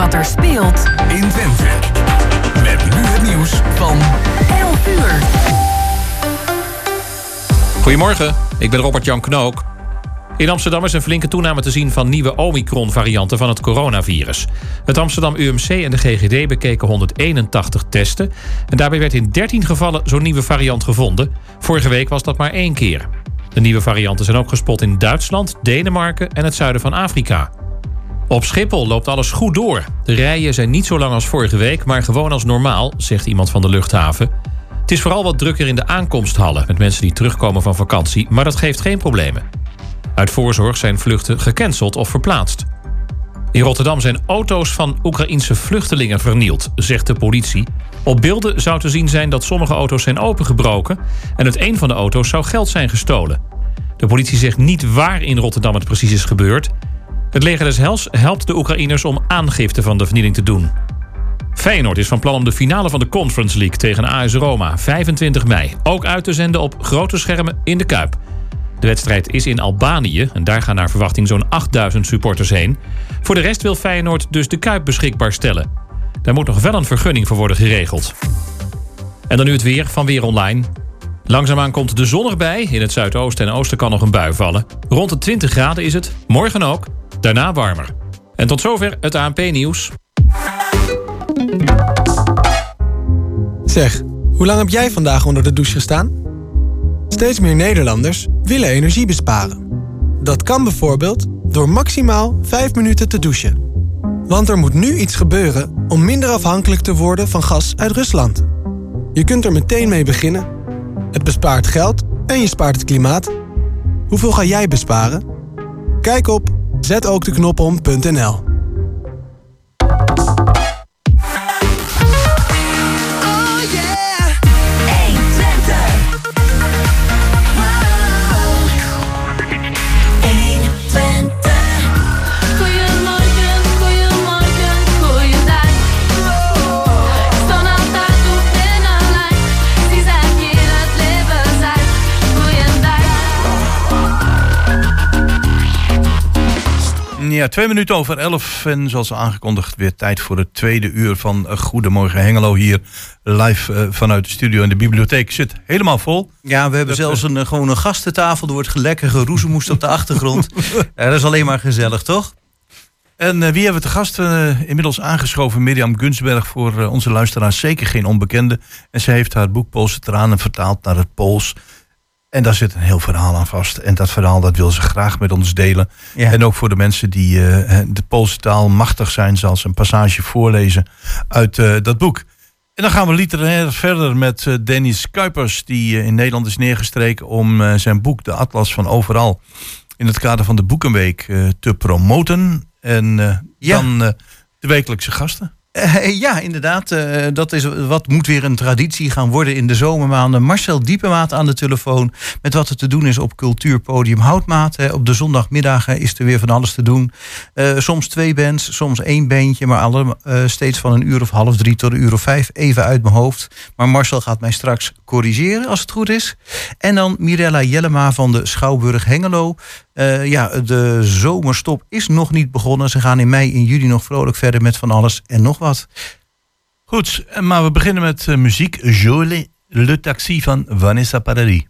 wat er speelt in Twente. Met nu het nieuws van 11 uur. Goedemorgen, ik ben Robert-Jan Knook. In Amsterdam is een flinke toename te zien van nieuwe Omicron-varianten van het coronavirus. Het Amsterdam UMC en de GGD bekeken 181 testen. En daarbij werd in 13 gevallen zo'n nieuwe variant gevonden. Vorige week was dat maar één keer. De nieuwe varianten zijn ook gespot in Duitsland, Denemarken en het zuiden van Afrika. Op Schiphol loopt alles goed door. De rijen zijn niet zo lang als vorige week, maar gewoon als normaal, zegt iemand van de luchthaven. Het is vooral wat drukker in de aankomsthallen met mensen die terugkomen van vakantie, maar dat geeft geen problemen. Uit voorzorg zijn vluchten gecanceld of verplaatst. In Rotterdam zijn auto's van Oekraïense vluchtelingen vernield, zegt de politie. Op beelden zou te zien zijn dat sommige auto's zijn opengebroken en uit een van de auto's zou geld zijn gestolen. De politie zegt niet waar in Rotterdam het precies is gebeurd. Het leger des Hels helpt de Oekraïners om aangifte van de vernieling te doen. Feyenoord is van plan om de finale van de Conference League tegen AS Roma 25 mei ook uit te zenden op grote schermen in de Kuip. De wedstrijd is in Albanië en daar gaan naar verwachting zo'n 8000 supporters heen. Voor de rest wil Feyenoord dus de Kuip beschikbaar stellen. Daar moet nog wel een vergunning voor worden geregeld. En dan nu het weer van Weer Online. Langzaamaan komt de zon erbij. In het zuidoosten en oosten kan nog een bui vallen. Rond de 20 graden is het. Morgen ook. Daarna warmer. En tot zover het ANP-nieuws. Zeg, hoe lang heb jij vandaag onder de douche gestaan? Steeds meer Nederlanders willen energie besparen. Dat kan bijvoorbeeld door maximaal 5 minuten te douchen. Want er moet nu iets gebeuren om minder afhankelijk te worden van gas uit Rusland. Je kunt er meteen mee beginnen. Het bespaart geld en je spaart het klimaat. Hoeveel ga jij besparen? Kijk op zetookdeknop om.nl Ja, twee minuten over elf. En zoals aangekondigd, weer tijd voor het tweede uur van Goedemorgen Hengelo. Hier live uh, vanuit de studio in de bibliotheek. Zit helemaal vol. Ja, we hebben Dat, zelfs een, gewoon een gastentafel. Er wordt lekker geroezemoest op de achtergrond. ja, dat is alleen maar gezellig, toch? En uh, wie hebben we te gast? inmiddels aangeschoven Mirjam Gunsberg. Voor onze luisteraars zeker geen onbekende. En ze heeft haar boek Poolse tranen vertaald naar het Pools. En daar zit een heel verhaal aan vast. En dat verhaal dat wil ze graag met ons delen. Ja. En ook voor de mensen die uh, de Poolse taal machtig zijn, zal ze een passage voorlezen uit uh, dat boek. En dan gaan we literair verder met uh, Dennis Kuipers, die in Nederland is neergestreken om zijn boek De Atlas van Overal in het kader van de Boekenweek te promoten. En Ja. dan de wekelijkse gasten. Eh, ja, inderdaad. eh, dat is wat moet weer een traditie gaan worden in de zomermaanden. Marcel Diepemaat aan de telefoon. Met wat er te doen is op Cultuurpodium Houtmaat. Op de zondagmiddagen is er weer van alles te doen. Eh, soms twee bands, soms één bandje. Maar alle, steeds van een uur of half drie tot een uur of vijf. Even uit mijn hoofd. Maar Marcel gaat mij straks corrigeren als het goed is. En dan Mirella Jellema van de Schouwburg Hengelo. Eh, ja, de zomerstop is nog niet begonnen. Ze gaan in mei en juli nog vrolijk verder met van alles en nog wat. Goed, maar we beginnen met uh, muziek. Jolie, Le Taxi van Vanessa Paradis.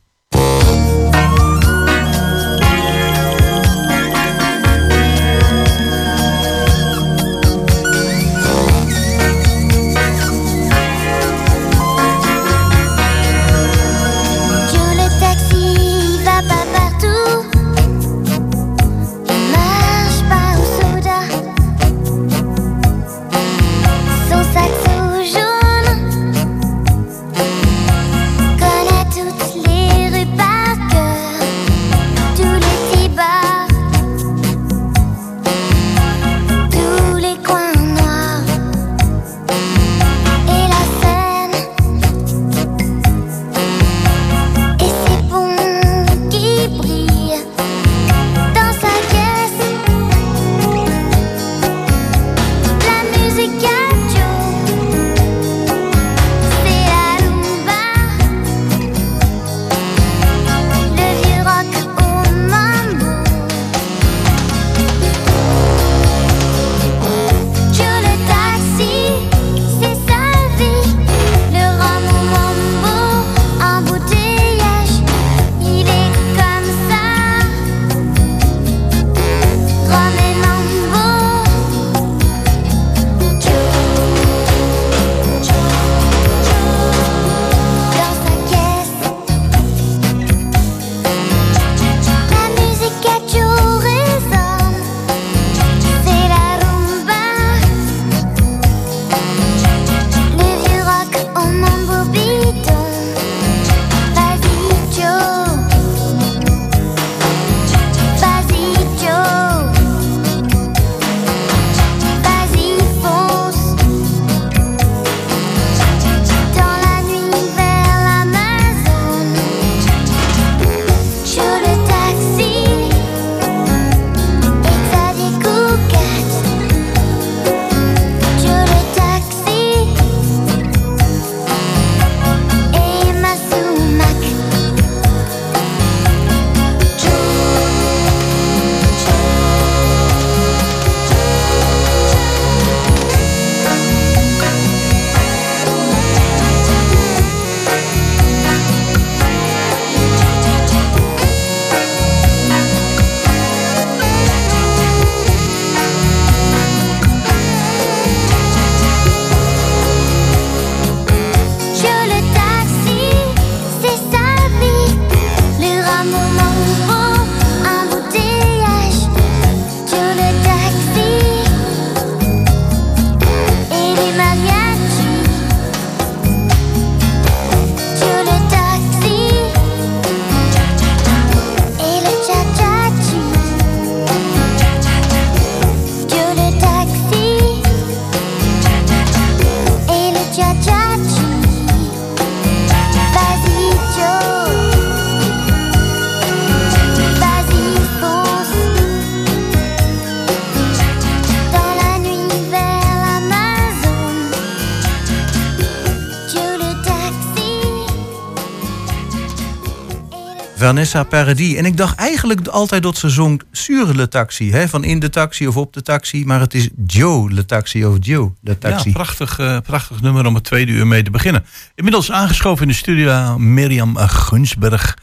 Vanessa Paradis. En ik dacht eigenlijk altijd dat ze zong Sur le taxi. Hè? Van in de taxi of op de taxi. Maar het is Joe le taxi of Joe le taxi. Ja, prachtig, eh, prachtig nummer om het tweede uur mee te beginnen. Inmiddels aangeschoven in de studio Mirjam eh, Gunsberg.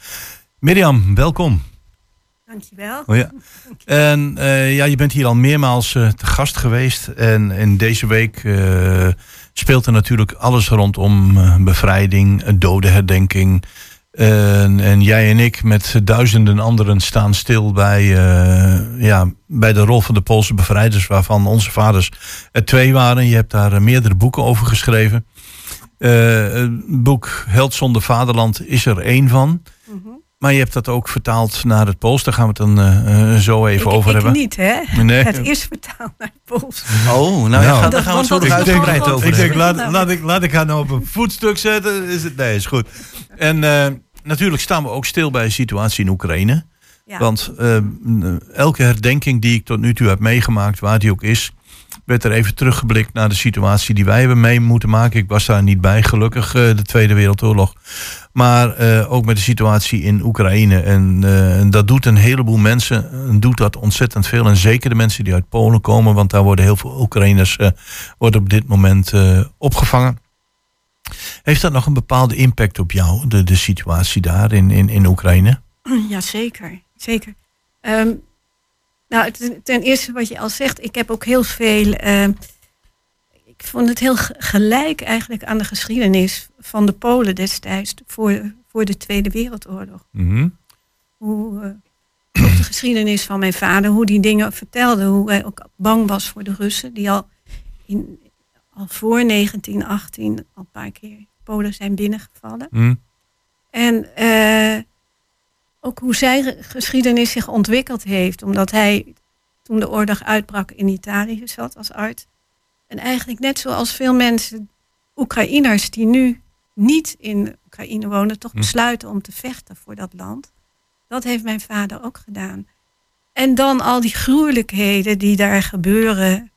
Mirjam, welkom. Dankjewel. Oh ja. En eh, ja, je bent hier al meermaals eh, te gast geweest. En in deze week eh, speelt er natuurlijk alles rondom eh, bevrijding, dodenherdenking. En, en jij en ik met duizenden anderen staan stil bij, eh, ja, bij de rol van de Poolse bevrijders, waarvan onze vaders er twee waren. Je hebt daar eh, meerdere boeken over geschreven. Eh, het boek Held zonder Vaderland is er één van. Mhm. Maar je hebt dat ook vertaald naar het Pools. Daar gaan we het dan zo even ik, over ik hebben. niet, hè? Nee. Het is vertaald naar het Pools. Oh, nou, ja, Nou. ga- daar gaan we het zo nog uitgebreid over Ik denk, laat, laat, ik, laat ik haar nou op een voetstuk zetten. Is het, nee, is goed. En eh, natuurlijk staan we ook stil bij de situatie in Oekraïne. Ja. Want eh, elke herdenking die ik tot nu toe heb meegemaakt, waar die ook is, werd er even teruggeblikt naar de situatie die wij hebben mee moeten maken. Ik was daar niet bij, gelukkig, eh, de Tweede Wereldoorlog. Maar eh, ook met de situatie in Oekraïne. En en dat doet een heleboel mensen, doet dat ontzettend veel. En zeker de mensen die uit Polen komen, want daar worden heel veel Oekraïners worden op dit moment opgevangen. Heeft dat nog een bepaalde impact op jou, de, de situatie daar in, in, in Oekraïne? Ja, zeker. zeker. Ehm, nou, ten, eerste wat je al zegt, ik heb ook heel veel. ehm, ik vond het heel ge- gelijk eigenlijk aan de geschiedenis van de Polen destijds voor, voor de Tweede Wereldoorlog. Mhm. Hoe, eh, ook de geschiedenis van mijn vader, hoe die dingen vertelde, hoe hij ook bang was voor de Russen, die al, in, al voor 1918 al een paar keer Polen zijn binnengevallen. Mhm. En eh, ook hoe zijn ge- geschiedenis zich ontwikkeld heeft. Omdat hij toen de oorlog uitbrak in Italië zat als arts. En eigenlijk net zoals veel mensen, Oekraïners die nu niet in Oekraïne wonen, toch Hm. besluiten om te vechten voor dat land. Dat heeft mijn vader ook gedaan. En dan al die gruwelijkheden die daar gebeuren.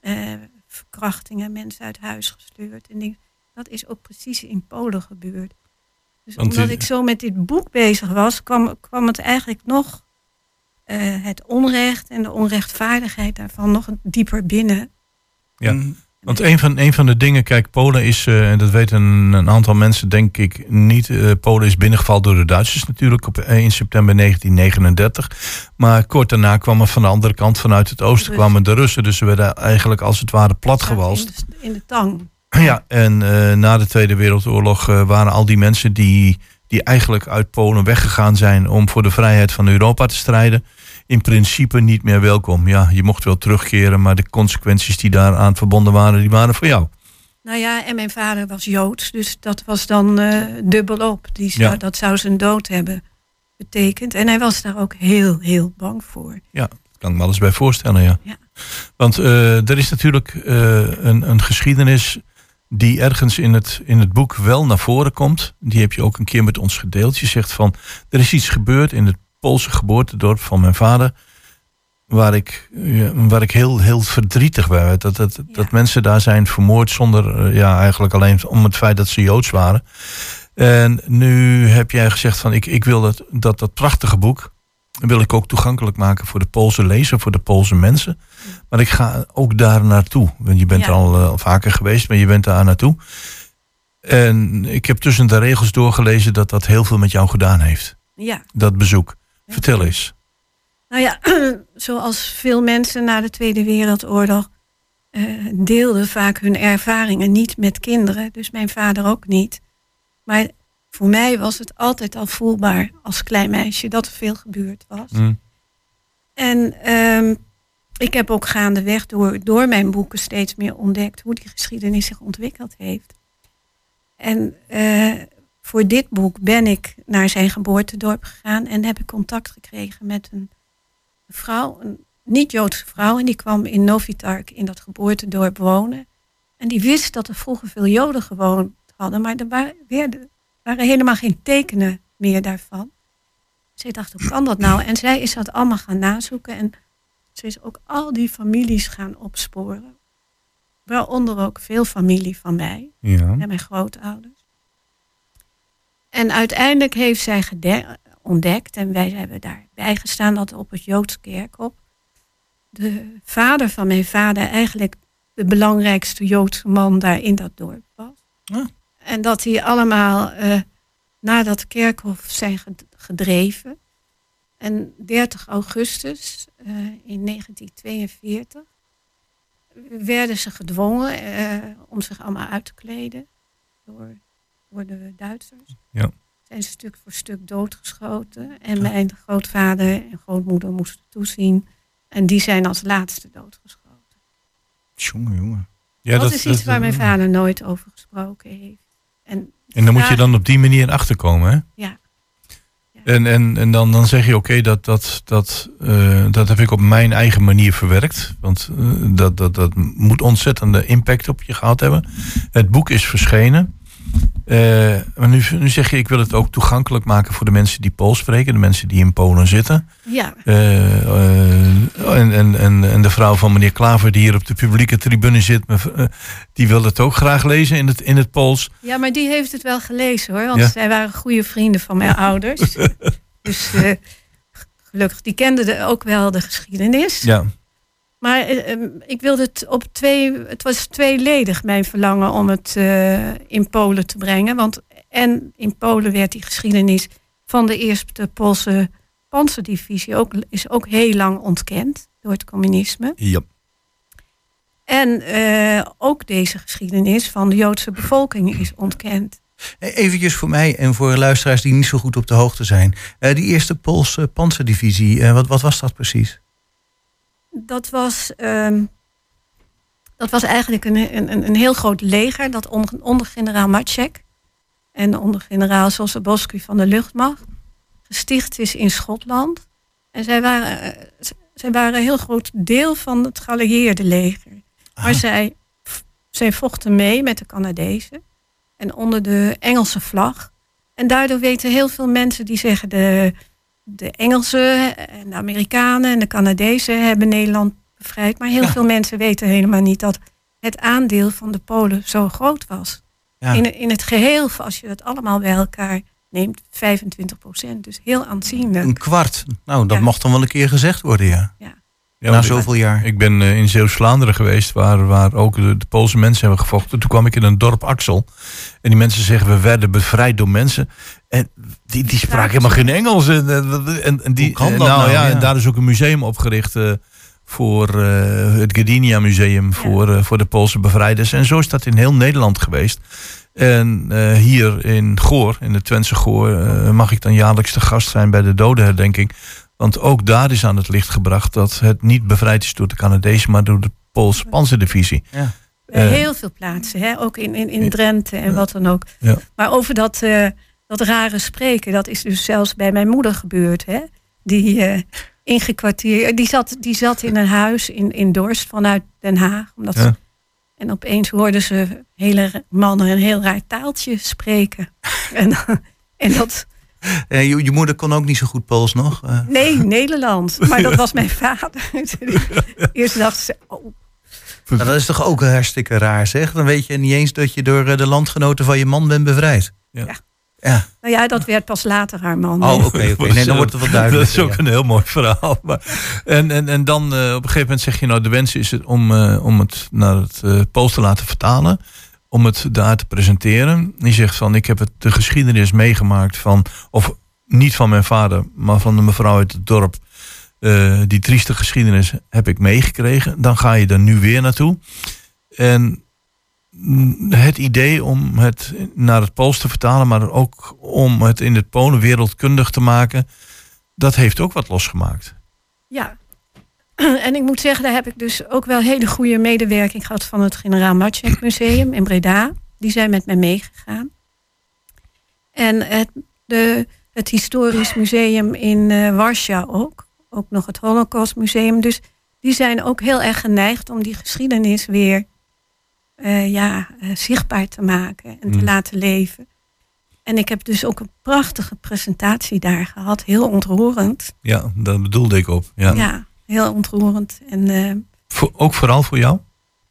eh, verkrachtingen, mensen uit huis gestuurd. En dingen. Dat is ook precies in Polen gebeurd. Dus Want omdat die- ik zo met dit boek bezig was, kwam, kwam het eigenlijk nog eh, het onrecht en de onrechtvaardigheid daarvan nog dieper binnen. Ja. Mm. Want een van, een van de dingen, kijk, Polen is, eh, en dat weten een, een aantal mensen denk ik niet, eh, Polen is binnengevallen door de Duitsers natuurlijk op 1 september 1939. Maar kort daarna kwam er van de andere kant, vanuit het oosten, kwamen de Russen. Dus ze werden eigenlijk als het ware platgewalst. In de, in de tang. Ja, en eh, na de Tweede Wereldoorlog eh, waren al die mensen die, die eigenlijk uit Polen weggegaan zijn om voor de vrijheid van Europa te strijden, in principe niet meer welkom. Ja, je mocht wel terugkeren, maar de consequenties die daaraan verbonden waren, die waren voor jou. Nou ja, en mijn vader was Joods, dus dat was dan eh dubbelop. Die zou, Ja. Dat zou zijn dood hebben betekend. En hij was daar ook heel, heel bang voor. Ja, kan ik me alles bij voorstellen, ja. Ja. Want er is natuurlijk een, een geschiedenis die ergens in het, in het boek wel naar voren komt. Die heb je ook een keer met ons gedeeld. Je zegt van, er is iets gebeurd in het Poolse geboortedorp van mijn vader... waar ik, ja, waar ik heel, heel verdrietig bij werd. Dat, dat, Ja. dat mensen daar zijn vermoord zonder, eh, ja, eigenlijk alleen om het feit dat ze Joods waren. En nu heb jij gezegd van, ik, ik wil dat, dat, dat prachtige boek wil ik ook toegankelijk maken voor de Poolse lezer, voor de Poolse mensen. Maar ik ga ook daar naartoe. Want je bent Ja. er al eh, vaker geweest, maar je bent daar naartoe. En ik heb tussen de regels doorgelezen dat dat heel veel met jou gedaan heeft. Ja. Dat bezoek. Vertel eens. Nou ja, zoals veel mensen na de Tweede Wereldoorlog eh, deelden vaak hun ervaringen niet met kinderen. Dus mijn vader ook niet. Maar voor mij was het altijd al voelbaar als klein meisje dat er veel gebeurd was. Hm. En ehm, ik heb ook gaandeweg door, door mijn boeken steeds meer ontdekt hoe die geschiedenis zich ontwikkeld heeft. En eh, voor dit boek ben ik naar zijn geboortedorp gegaan en heb ik contact gekregen met een vrouw, een niet-Joodse vrouw, en die kwam in Novitark in dat geboortedorp wonen. En die wist dat er vroeger veel Joden gewoond hadden, maar er waren, werden- waren helemaal geen tekenen meer daarvan. Zij dacht, hoe kan dat nou? En zij is dat allemaal gaan nazoeken en ze is ook al die families gaan opsporen. Waaronder ook veel familie van mij Ja. en mijn grootouders. En uiteindelijk heeft zij ontdekt. En wij hebben daarbij gestaan dat op het Joods kerkhof de vader van mijn vader eigenlijk de belangrijkste Joodse man daar in dat dorp was. Ah. En dat die allemaal eh, naar dat kerkhof zijn ged- gedreven. En 30 augustus eh, in 1942 werden ze gedwongen eh, om zich allemaal uit te kleden door, door de Duitsers. Ja. Zijn ze stuk voor stuk doodgeschoten. En mijn grootvader en grootmoeder moesten toezien. En die zijn als laatste doodgeschoten. Jongen, jongen. Ja, dat, is iets waar mijn vader nooit over gesproken heeft. En, En dan moet je dan op die manier achterkomen, hè? Ja, En, en, en dan, dan zeg je, oké, dat, dat, dat, eh, dat heb ik op mijn eigen manier verwerkt. Want eh, dat, dat, dat moet ontzettende impact op je gehad hebben. Het boek is verschenen. Eh, maar nu, nu zeg je, ik wil het ook toegankelijk maken voor de mensen die Pools spreken. De mensen die in Polen zitten. ja, Eh, eh, en, en, en, de vrouw van meneer Klaver die hier op de publieke tribune zit. die wil het ook graag lezen in het, in het Pools. ja, maar die heeft het wel gelezen hoor. Want Ja. zij waren goede vrienden van mijn ouders. Dus gelukkig, die kenden de, ook wel de geschiedenis. Ja, Maar eh, ehm, ik wilde het op twee. Het was tweeledig mijn verlangen om het eh, in Polen te brengen. Want en in Polen werd die geschiedenis van de eerste Poolse panzerdivisie ook, is ook heel lang ontkend door het communisme. ja. En eh, ook deze geschiedenis van de Joodse bevolking is ontkend. Eventjes voor mij en voor luisteraars die niet zo goed op de hoogte zijn. Die eerste Poolse panzerdivisie, wat, wat was dat precies? Dat was, ehm, dat was eigenlijk een, een, een heel groot leger dat onder, onder generaal Maciek en onder generaal Sosabowski van de luchtmacht gesticht is in Schotland. En zij waren, eh, zij waren een heel groot deel van het geallieerde leger. Maar zij, zij vochten mee met de Canadezen en onder de Engelse vlag. En daardoor weten heel veel mensen die zeggen de, de Engelsen en de Amerikanen en de Canadezen hebben Nederland bevrijd. Maar heel Ja. veel mensen weten helemaal niet dat het aandeel van de Polen zo groot was. Ja. In, in het geheel, als je dat allemaal bij elkaar neemt, 25 procent. Dus heel aanzienlijk. Een kwart. Nou, dat Ja. mocht dan wel een keer gezegd worden, ja. Ja. Ja, Na zoveel jaar. Ik ben eh, in Zeeuws-Vlaanderen geweest, waar, waar ook de, de Poolse mensen hebben gevochten. Toen kwam ik in een dorp Axel. En die mensen zeggen, we werden bevrijd door mensen. En die, die spraken helemaal geen Engels. En, en, en, en die, Hoe kan dat nou? ja, Ja. En daar is ook een museum opgericht eh, voor eh, het Gdynia Museum voor, voor de Poolse bevrijders. En zo is dat in heel Nederland geweest. En eh, hier in Goor, in de Twentse Goor, mag ik dan jaarlijks te gast zijn bij de dodenherdenking. Want ook daar is aan het licht gebracht dat het niet bevrijd is door de Canadezen, maar door de Poolse panzerdivisie. Ja. Bij Eh, heel veel plaatsen, hè? ook in, in, in Drenthe en wat dan ook. Ja. Maar over dat, eh, dat rare spreken, dat is dus zelfs bij mijn moeder gebeurd. Hè? Die eh ingekwartierd, die zat, die zat in een huis in, in Dorst vanuit Den Haag. Omdat Ja. ze- en opeens hoorden ze hele mannen een heel raar taaltje spreken. en, en dat, Eh, je, je moeder kon ook niet zo goed Pools nog. eh. nee, Nederland. Maar dat was mijn vader. Eerst dacht ze, oh, Nou, dat is toch ook hartstikke raar, zeg. Dan weet je niet eens dat je door eh, de landgenoten van je man bent bevrijd. Ja. Ja. Ja. nou ja, dat werd pas later haar man. Oh, oké, oké. Nee, dan wordt het wat duidelijker. Dat is ook ja. een heel mooi verhaal. Maar, en, en, en dan eh, op een gegeven moment zeg je, nou de wens is het om, eh, om het naar het eh Pools te laten vertalen. Om het daar te presenteren. Die zegt van, ik heb het, de geschiedenis meegemaakt van, of niet van mijn vader, maar van de mevrouw uit het dorp. Eh, die trieste geschiedenis heb ik meegekregen. Dan ga je er nu weer naartoe. En mm, het idee om het naar het Pools te vertalen, maar ook om het in het Polen wereldkundig te maken, dat heeft ook wat losgemaakt. Ja. En ik moet zeggen, daar heb ik dus ook wel hele goede medewerking gehad van het Generaal Maciek Museum in Breda. Die zijn met mij meegegaan. En het, de, het Historisch Museum in eh Warschau ook. Ook nog het Holocaust Museum. Dus die zijn ook heel erg geneigd om die geschiedenis weer eh, ja, eh, zichtbaar te maken en te Mm. laten leven. En ik heb dus ook een prachtige presentatie daar gehad. Heel ontroerend. Ja, dat bedoelde ik op. Ja. Ja, heel ontroerend. En eh, Voor- ook vooral voor jou?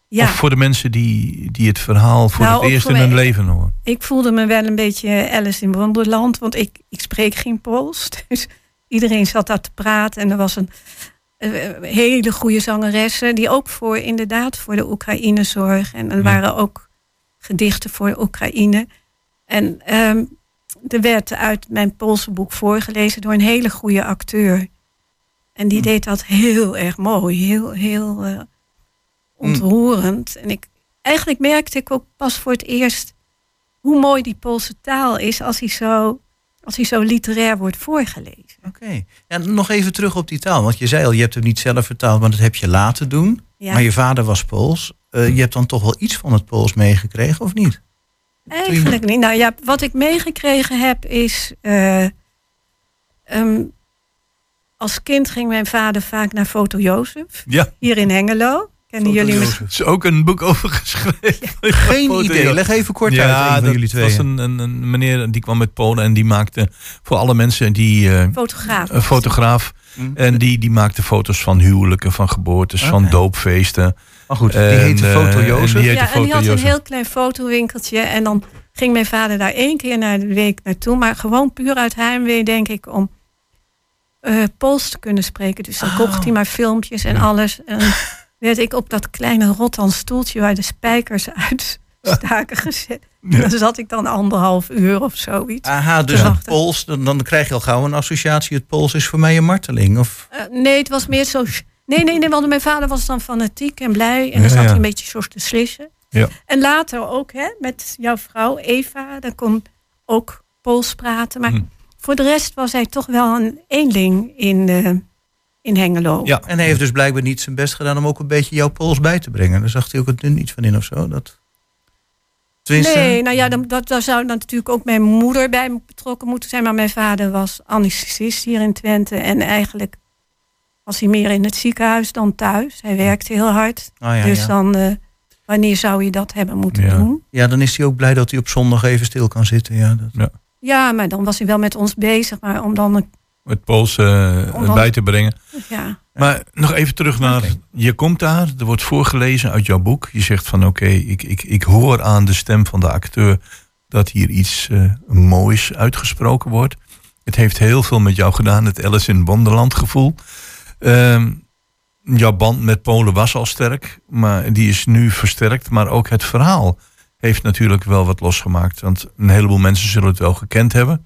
Ja, Of voor de mensen die, die het verhaal voor Nou, het eerst voor in hun mij. leven horen? ik voelde me wel een beetje Alice in Wonderland, want ik, ik spreek geen Pools. Dus iedereen zat daar te praten en er was een, eh, hele goede zangeressen die ook voor inderdaad voor de Oekraïne zorgen. En er Ja. waren ook gedichten voor Oekraïne. En ehm, er werd uit mijn Poolse boek voorgelezen door een hele goede acteur. En die deed dat heel erg mooi, heel, heel eh, ontroerend. En ik, eigenlijk merkte ik ook pas voor het eerst hoe mooi die Poolse taal is als hij zo, als hij zo literair wordt voorgelezen. Oké. Ja, nog even terug op die taal. Want je zei al, je hebt hem niet zelf vertaald, maar dat heb je laten doen. Ja. Maar je vader was Pools. Eh, je hebt dan toch wel iets van het Pools meegekregen, of niet? Eigenlijk niet. Nou ja, wat ik meegekregen heb is. ehm, als kind ging mijn vader vaak naar Foto Jozef, Ja, hier in Hengelo. Kennen jullie er misschien? is ook een boek over geschreven. Geen Foto- idee. Leg even kort uit, een Ja, van dat jullie twee. was een, een, een meneer die kwam met Polen en die maakte voor alle mensen die eh, Fotograaf. een fotograaf Hm. en die, die maakte foto's van huwelijken, van geboortes, van doopfeesten. Maar goed, die heette eh, Foto en Jozef. die heette ja, en die Foto had een heel klein fotowinkeltje. En dan ging mijn vader daar één keer naar de week naartoe. Maar gewoon puur uit heimwee, denk ik, om eh Pools te kunnen spreken. Dus dan kocht hij maar filmpjes en alles. En werd ik op dat kleine rottan stoeltje waar de spijkers uit staken gezet. En dan zat ik dan anderhalf uur of zoiets. Aha, dus het. Pools, dan, dan krijg je al gauw een associatie. Het Pools is voor mij een marteling. Of, Eh, nee, het was meer zo. Nee, nee, nee, want mijn vader was dan fanatiek en blij. En dan Ja, zat ja. hij een beetje zo te slissen. Ja. En later ook, hè, met jouw vrouw Eva. Dan kon ook Pools praten. Maar Hm. Voor de rest was hij toch wel een eenling in, eh, in Hengelo. Ja. en hij heeft dus blijkbaar niet zijn best gedaan om ook een beetje jouw Pools bij te brengen. Daar zag hij ook het nu niet van in of zo. Dat... Tenminste, Nee, nou ja, dan, dat, daar zou dan natuurlijk ook mijn moeder bij betrokken moeten zijn. Maar mijn vader was anesthesist hier in Twente. En eigenlijk was hij meer in het ziekenhuis dan thuis. Hij werkte heel hard. Ah, ja, dus ja. dan, eh, wanneer zou je dat hebben moeten Ja. doen? ja, dan is hij ook blij dat hij op zondag even stil kan zitten. Ja, dat... Ja, maar dan was hij wel met ons bezig. Maar om dan, een- Het Pools eh, bij te brengen. ja, Maar nog even terug naar, je komt daar, er wordt voorgelezen uit jouw boek. Je zegt van oké, ik, ik, ik hoor aan de stem van de acteur dat hier iets eh, moois uitgesproken wordt. Het heeft heel veel met jou gedaan, het Alice in Wonderland gevoel. Ehm, jouw band met Polen was al sterk, maar die is nu versterkt. Maar ook het verhaal heeft natuurlijk wel wat losgemaakt. Want een heleboel mensen zullen het wel gekend hebben.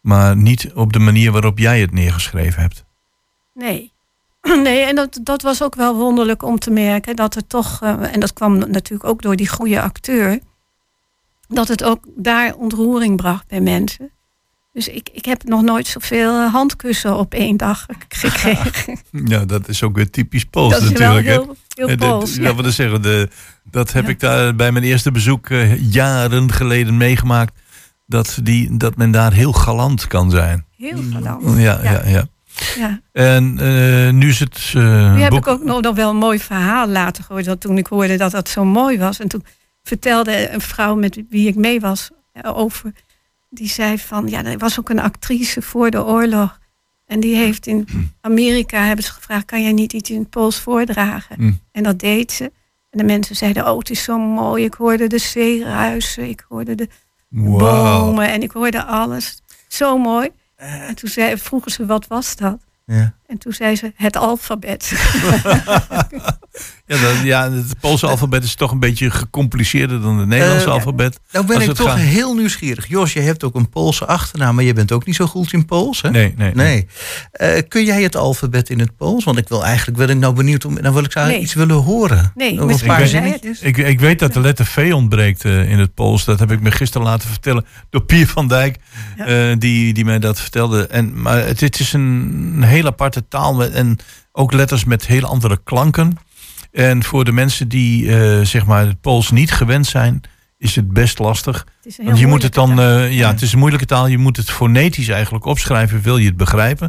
Maar niet op de manier waarop jij het neergeschreven hebt. nee. Nee, en dat, dat was ook wel wonderlijk om te merken. Dat er toch, eh, en dat kwam natuurlijk ook door die goede acteur. Dat het ook daar ontroering bracht bij mensen. Dus ik, ik heb nog nooit zoveel handkussen op één dag gekregen. Ja, dat is ook weer typisch Pools dat is wel natuurlijk. heel, heel Eh, de- Pools. ja, Ja. wat ik zeggen, de, dat heb Ja. ik daar bij mijn eerste bezoek eh, jaren geleden meegemaakt. Dat, die, dat men daar heel galant kan zijn. Heel galant. Ja, ja, Ja. ja. Ja. En eh, nu is het. eh, Nu heb boek- ik ook nog, nog wel een mooi verhaal later gehoord. Want toen ik hoorde dat dat zo mooi was. En toen vertelde een vrouw met wie ik mee was over. Die zei van, ja, er was ook een actrice voor de oorlog. En die heeft in Amerika, hebben ze gevraagd, kan jij niet iets in het Pools voordragen? Hm. En dat deed ze. En de mensen zeiden, oh, het is zo mooi. Ik hoorde de zeeruisen, ik hoorde de bomen en ik hoorde alles. Zo mooi. En toen zei, vroegen ze, wat was dat? Ja. En toen zei ze, het alfabet. Ja, ja, het Poolse alfabet is toch een beetje gecompliceerder dan het Nederlandse Eh, alfabet. Nou ben ik toch gaat- heel nieuwsgierig. Jos, je hebt ook een Poolse achternaam, maar je bent ook niet zo goed in Pools, hè? Nee, nee. Nee. Eh, kun jij het alfabet in het Pools? Want ik wil eigenlijk, ben ik nou benieuwd om, dan wil ik zo Nee. iets willen horen. Nee, Nog met een paar zinnetjes. Ik, ik weet dat de letter V ontbreekt eh, in het Pools. Dat heb ik me gisteren laten vertellen door Pier van Dijk. Ja. eh, die, die mij dat vertelde. En, maar het, het is een, een heel aparte taal. Met, en ook letters met heel andere klanken. En voor de mensen die eh, zeg maar het Pools niet gewend zijn, is het best lastig. Het is een Want heel je moet het dan, moeilijke taal. eh, ja, het is een moeilijke taal. Je moet het fonetisch eigenlijk opschrijven, wil je het begrijpen.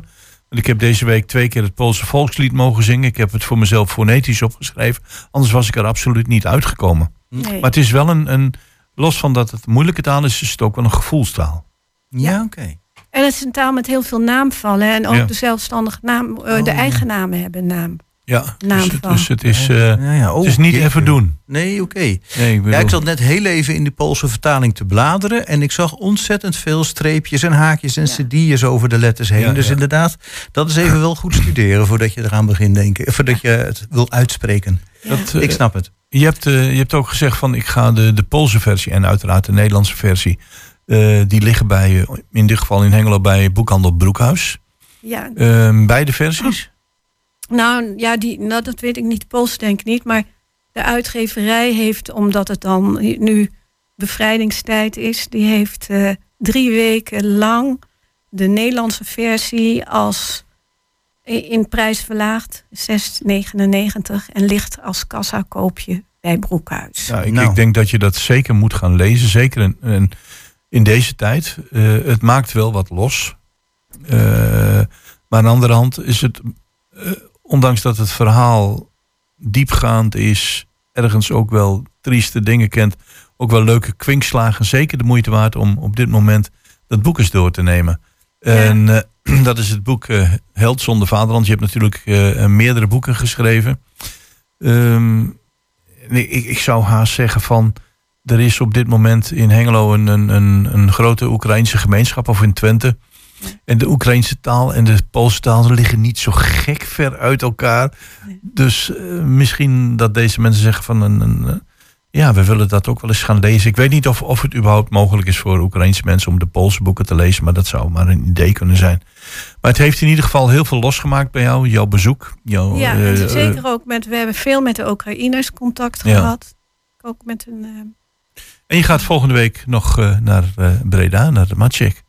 Want ik heb deze week twee keer het Poolse volkslied mogen zingen. Ik heb het voor mezelf fonetisch opgeschreven. Anders was ik er absoluut niet uitgekomen. Nee. Maar het is wel een, een los van dat het een moeilijke taal is, is het ook wel een gevoelstaal. Ja, oké. En het is een taal met heel veel naamvallen. En ook Ja. de zelfstandige naam, eh, Oh, de ja. eigen namen hebben een naam. Ja, naam dus, het- van. dus het is, eh, Ja, ja. Oh, het is niet jeetje. even doen. Nee, oké. Nee, ik Ja, ik zat net heel even in de Poolse vertaling te bladeren. En ik zag ontzettend veel streepjes en haakjes en cd'ers over de letters heen. Ja, dus ja. inderdaad, dat is even wel goed studeren voordat je eraan begint denken. Voordat je het wil uitspreken. dat, eh, ik snap het. Je hebt, eh, je hebt ook gezegd van ik ga de, de Poolse versie en uiteraard de Nederlandse versie. eh, die liggen bij, in dit geval in Hengelo bij boekhandel Broekhuis. Ja, Ehm, beide versies? Nou ja, die, nou, dat weet ik niet. Pools denk ik niet. Maar de uitgeverij heeft, omdat het dan nu bevrijdingstijd is, die heeft eh, drie weken lang de Nederlandse versie als in prijs verlaagd, 6,99 en ligt als kassakoopje bij Broekhuis. Ja, ik, Nou. ik denk dat je dat zeker moet gaan lezen. Zeker in, in, in deze tijd. Eh, het maakt wel wat los. Eh, maar aan de andere hand is het, eh, ondanks dat het verhaal diepgaand is, ergens ook wel trieste dingen kent, ook wel leuke kwinkslagen, zeker de moeite waard om op dit moment dat boek eens door te nemen. En eh, dat is het boek eh, Held zonder Vaderland. Je hebt natuurlijk eh, meerdere boeken geschreven. Ehm, Nee, ik, ik zou haast zeggen van. Er is op dit moment in Hengelo een, een, een, een grote Oekraïnse gemeenschap, of in Twente. En de Oekraïnse taal en de Poolse taal liggen niet zo gek ver uit elkaar. Dus eh, misschien dat deze mensen zeggen van een, een, eh, ja, we willen dat ook wel eens gaan lezen. Ik weet niet of, of het überhaupt mogelijk is voor Oekraïnse mensen om de Poolse boeken te lezen, maar dat zou maar een idee kunnen zijn. Maar het heeft in ieder geval heel veel losgemaakt bij jou, jouw bezoek. Jouw, Ja, eh, en zeker ook met, we hebben veel met de Oekraïners contact Ja. gehad. Ook met een, En je gaat volgende week nog naar Breda, naar de Maciek.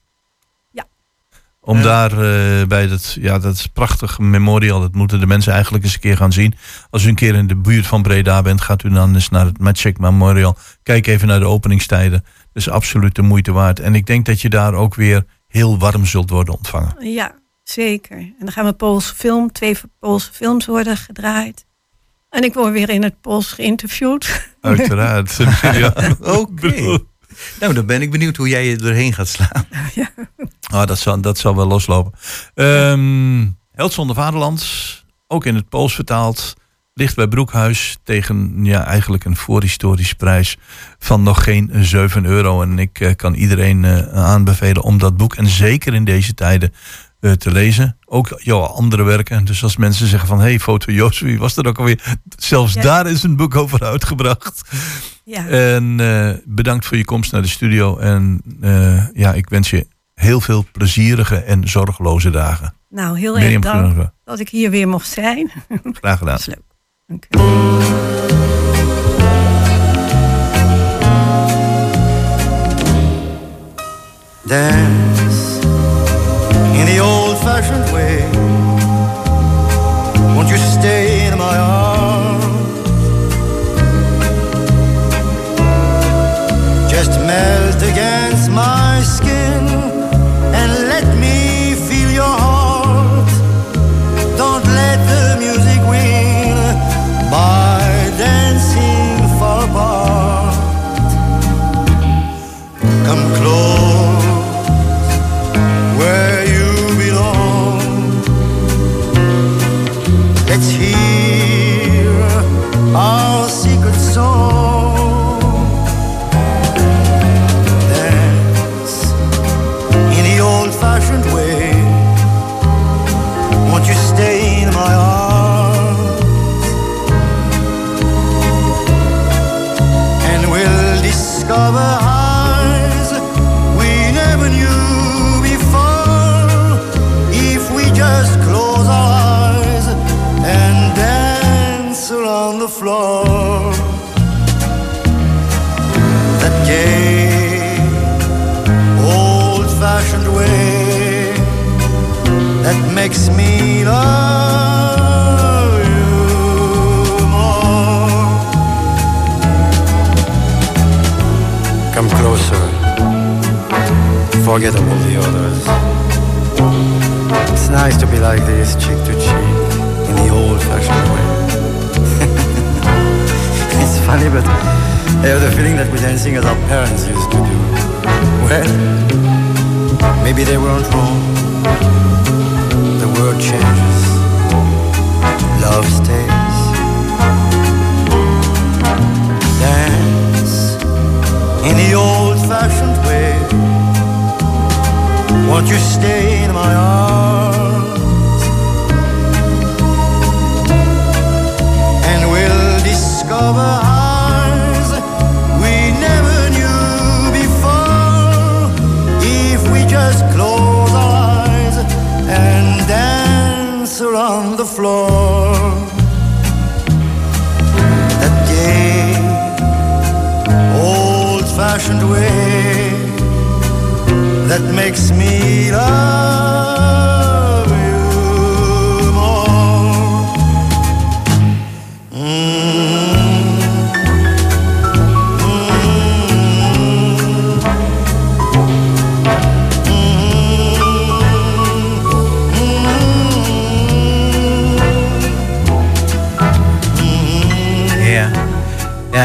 Om Ja. daar eh, bij dat, ja, dat is prachtige memorial. Dat moeten de mensen eigenlijk eens een keer gaan zien. Als u een keer in de buurt van Breda bent, gaat u dan eens naar het Maciek Memorial. Kijk even naar de openingstijden. Dat is absoluut de moeite waard. En ik denk dat je daar ook weer heel warm zult worden ontvangen. Ja, zeker. En dan gaan we Poolse film, twee Poolse films worden gedraaid. En ik word weer in het Pools geïnterviewd. Uiteraard. ja. Oké. Nou, dan ben ik benieuwd hoe jij je doorheen gaat slaan. Ah, dat, zal, dat zal wel loslopen. Ehm Held zonder Vaderland, ook in het Pools vertaald. Ligt bij Broekhuis tegen ja, eigenlijk een voorhistorische prijs van nog geen 7 euro. En ik eh, kan iedereen eh, aanbevelen om dat boek, en zeker in deze tijden, te lezen. Ook jouw andere werken. Dus als mensen zeggen van, hey, foto Joost, wie was dat ook alweer? Zelfs Ja. daar is een boek over uitgebracht. Ja, En eh, bedankt voor je komst naar de studio. En eh, ja, ik wens je heel veel plezierige en zorgeloze dagen. nou heel erg dank Groenewegen, dat ik hier weer mocht zijn. graag gedaan. Dat is leuk. Dank u. dance in the old fashioned way. Won't you stay in my arms? Just melt against my skin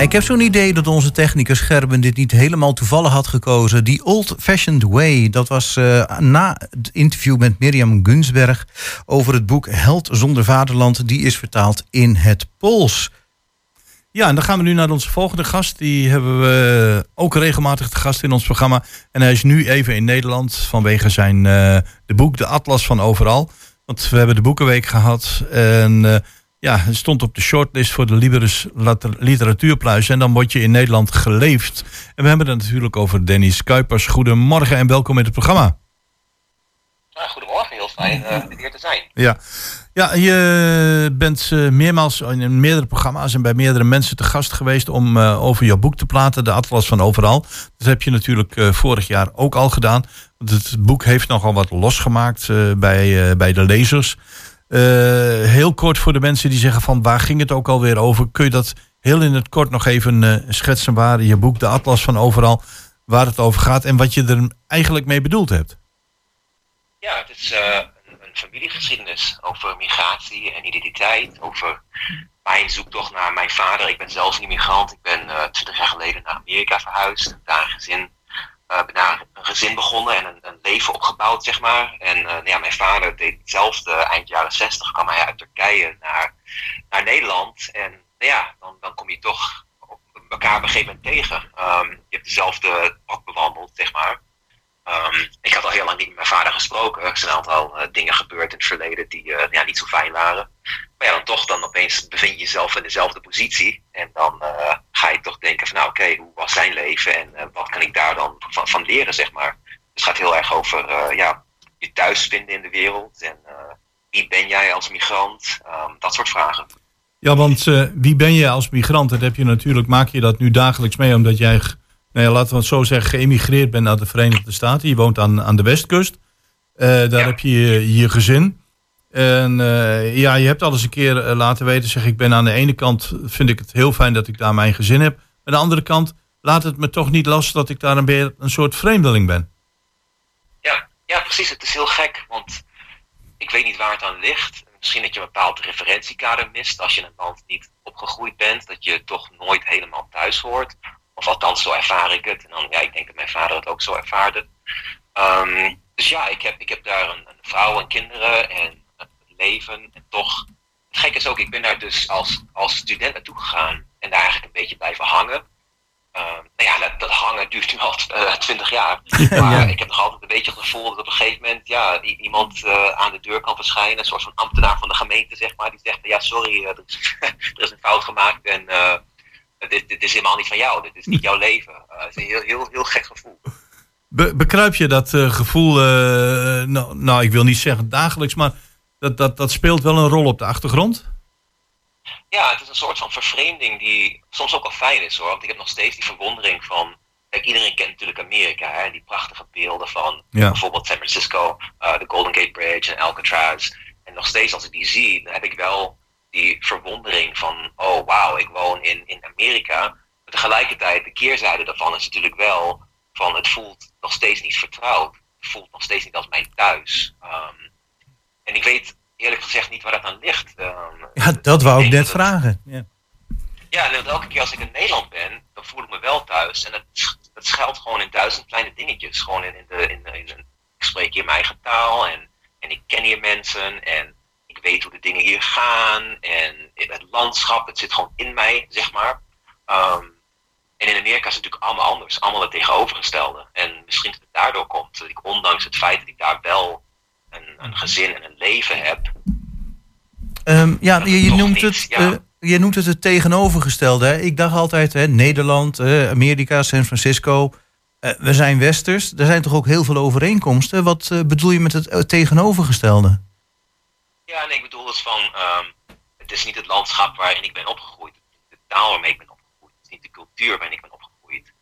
Ik heb zo'n idee dat onze technicus Gerben dit niet helemaal toevallig had gekozen. Die Old Fashioned Way, dat was eh, na het interview met Mirjam Gunsberg over het boek Held zonder Vaderland. Die is vertaald in het Pools. Ja, en dan gaan we nu naar onze volgende gast. Die hebben we ook regelmatig te gast in ons programma. En hij is nu even in Nederland vanwege zijn eh, de boek De Atlas van Overal. Want we hebben de Boekenweek gehad. En eh, ja, stond op de shortlist voor de Liberus Literatuurprijs. En dan word je in Nederland geleefd. En we hebben het natuurlijk over Dennis Kuipers. Goedemorgen en welkom in het programma. Goedemorgen, heel fijn eh, hier te zijn. Ja, ja je bent eh, meermaals in meerdere programma's en bij meerdere mensen te gast geweest om eh, over jouw boek te praten, De Atlas van Overal. Dat heb je natuurlijk vorig jaar ook al gedaan. Want het boek heeft nogal wat losgemaakt bij, bij de lezers. Eh, heel kort voor de mensen die zeggen van waar ging het ook alweer over? Kun je dat heel in het kort nog even eh, schetsen waar je boek De Atlas van Overal, waar het over gaat en wat je er eigenlijk mee bedoeld hebt? Ja, het is eh, een, een familiegeschiedenis over migratie en identiteit. Over mijn zoektocht naar mijn vader. Ik ben zelfs een immigrant. Ik ben 20 jaar geleden naar Amerika verhuisd. Daar een gezin, eh, ben een gezin begonnen en een, een leven opgebouwd, zeg maar. En nou ja, mijn vader deed hetzelfde. Eind jaren 60 kwam hij uit Turkije naar, naar Nederland. En nou ja, dan, dan kom je toch op elkaar op een gegeven moment tegen. Ehm, je hebt dezelfde pad bewandeld, zeg maar. Ehm, ik had al heel lang niet met mijn vader gesproken. Er zijn een aantal dingen gebeurd in het verleden die eh, ja, niet zo fijn waren. Maar ja, dan toch, dan opeens bevind je jezelf in dezelfde positie. En dan eh, ga je toch denken van, nou oké, hoe was zijn leven? En eh, wat kan ik daar dan van, leren, zeg maar. Dus het gaat heel erg over, ja, je thuis vinden in de wereld. En wie ben jij als migrant? Ehm, dat soort vragen. Ja, want wie ben je als migrant? Dat heb je natuurlijk, maak je dat nu dagelijks mee, omdat jij, nou ja, laten we het zo zeggen, geëmigreerd bent naar de Verenigde Staten. Je woont aan, aan de westkust. Eh, daar Ja. heb je je, je gezin. En eh, ja, je hebt al eens een keer eh, laten weten, zeg ik ben aan de ene kant, vind ik het heel fijn dat ik daar mijn gezin heb. Aan de andere kant, laat het me toch niet los dat ik daar een, beetje een soort vreemdeling ben. Ja, ja, precies. Het is heel gek, want ik weet niet waar het aan ligt. Misschien dat je een bepaald referentiekader mist als je in een land niet opgegroeid bent, dat je toch nooit helemaal thuis hoort. Of althans, zo ervaar ik het. En dan, ja, ik denk dat mijn vader het ook zo ervaarde. Ehm, dus ja, ik heb, ik heb daar een, een vrouw en kinderen en een leven. En toch, het gekke is ook, ik ben daar dus als, als student naartoe gegaan en daar eigenlijk een beetje blijven hangen. Ehm, nou ja, dat, dat hangen duurt nu al eh, twintig jaar. Maar ik heb nog altijd een beetje het gevoel dat op een gegeven moment ja, iemand eh, aan de deur kan verschijnen. Een soort van ambtenaar van de gemeente, zeg maar. Die zegt, ja sorry, eh, er, is, er is een fout gemaakt en dit, dit is helemaal niet van jou. Dit is niet jouw leven. Eh, het is een heel, heel, heel gek gevoel. Be- bekruip je dat eh, gevoel, eh, nou, nou, ik wil niet zeggen dagelijks, maar dat, dat, dat speelt wel een rol op de achtergrond? Ja, het is een soort van vervreemding die soms ook wel fijn is hoor. Want ik heb nog steeds die verwondering van. Kijk, iedereen kent natuurlijk Amerika, hè? die prachtige beelden van Ja. bijvoorbeeld San Francisco, de Golden Gate Bridge en Alcatraz. En nog steeds als ik die zie, dan heb ik wel die verwondering van, oh wauw, ik woon in, in Amerika. Maar tegelijkertijd, de keerzijde daarvan is natuurlijk wel van het voelt nog steeds niet vertrouwd. Het voelt nog steeds niet als mijn thuis. Ehm, en ik weet eerlijk gezegd niet waar dat aan ligt. Ehm, Ja, dat wou ik net dat vragen. Ja. ja, en elke keer als ik in Nederland ben, dan voel ik me wel thuis. En het, het schuilt gewoon in duizend kleine dingetjes. Gewoon in, in, de, in, in ik spreek hier mijn eigen taal en, en ik ken hier mensen en ik weet hoe de dingen hier gaan. En landschap. Het zit gewoon in mij, zeg maar. Ehm, en in Amerika is het natuurlijk allemaal anders. Allemaal het tegenovergestelde. En misschien dat het daardoor komt dat ik ondanks het feit dat ik daar wel een, een gezin en een leven heb. Ehm, ja, je, noemt niet, het, ja. eh, je noemt het het tegenovergestelde. Hè? Ik dacht altijd, hè, Nederland, eh, Amerika, San Francisco. eh, we zijn westers. Er zijn toch ook heel veel overeenkomsten. Wat bedoel je met het tegenovergestelde? Ja, nee, ik bedoel het van, ehm, het is niet het landschap waarin ik ben opgegroeid. Het is niet de taal waarmee ik ben opgegroeid. Het is niet de cultuur waarin ik ben opgegroeid.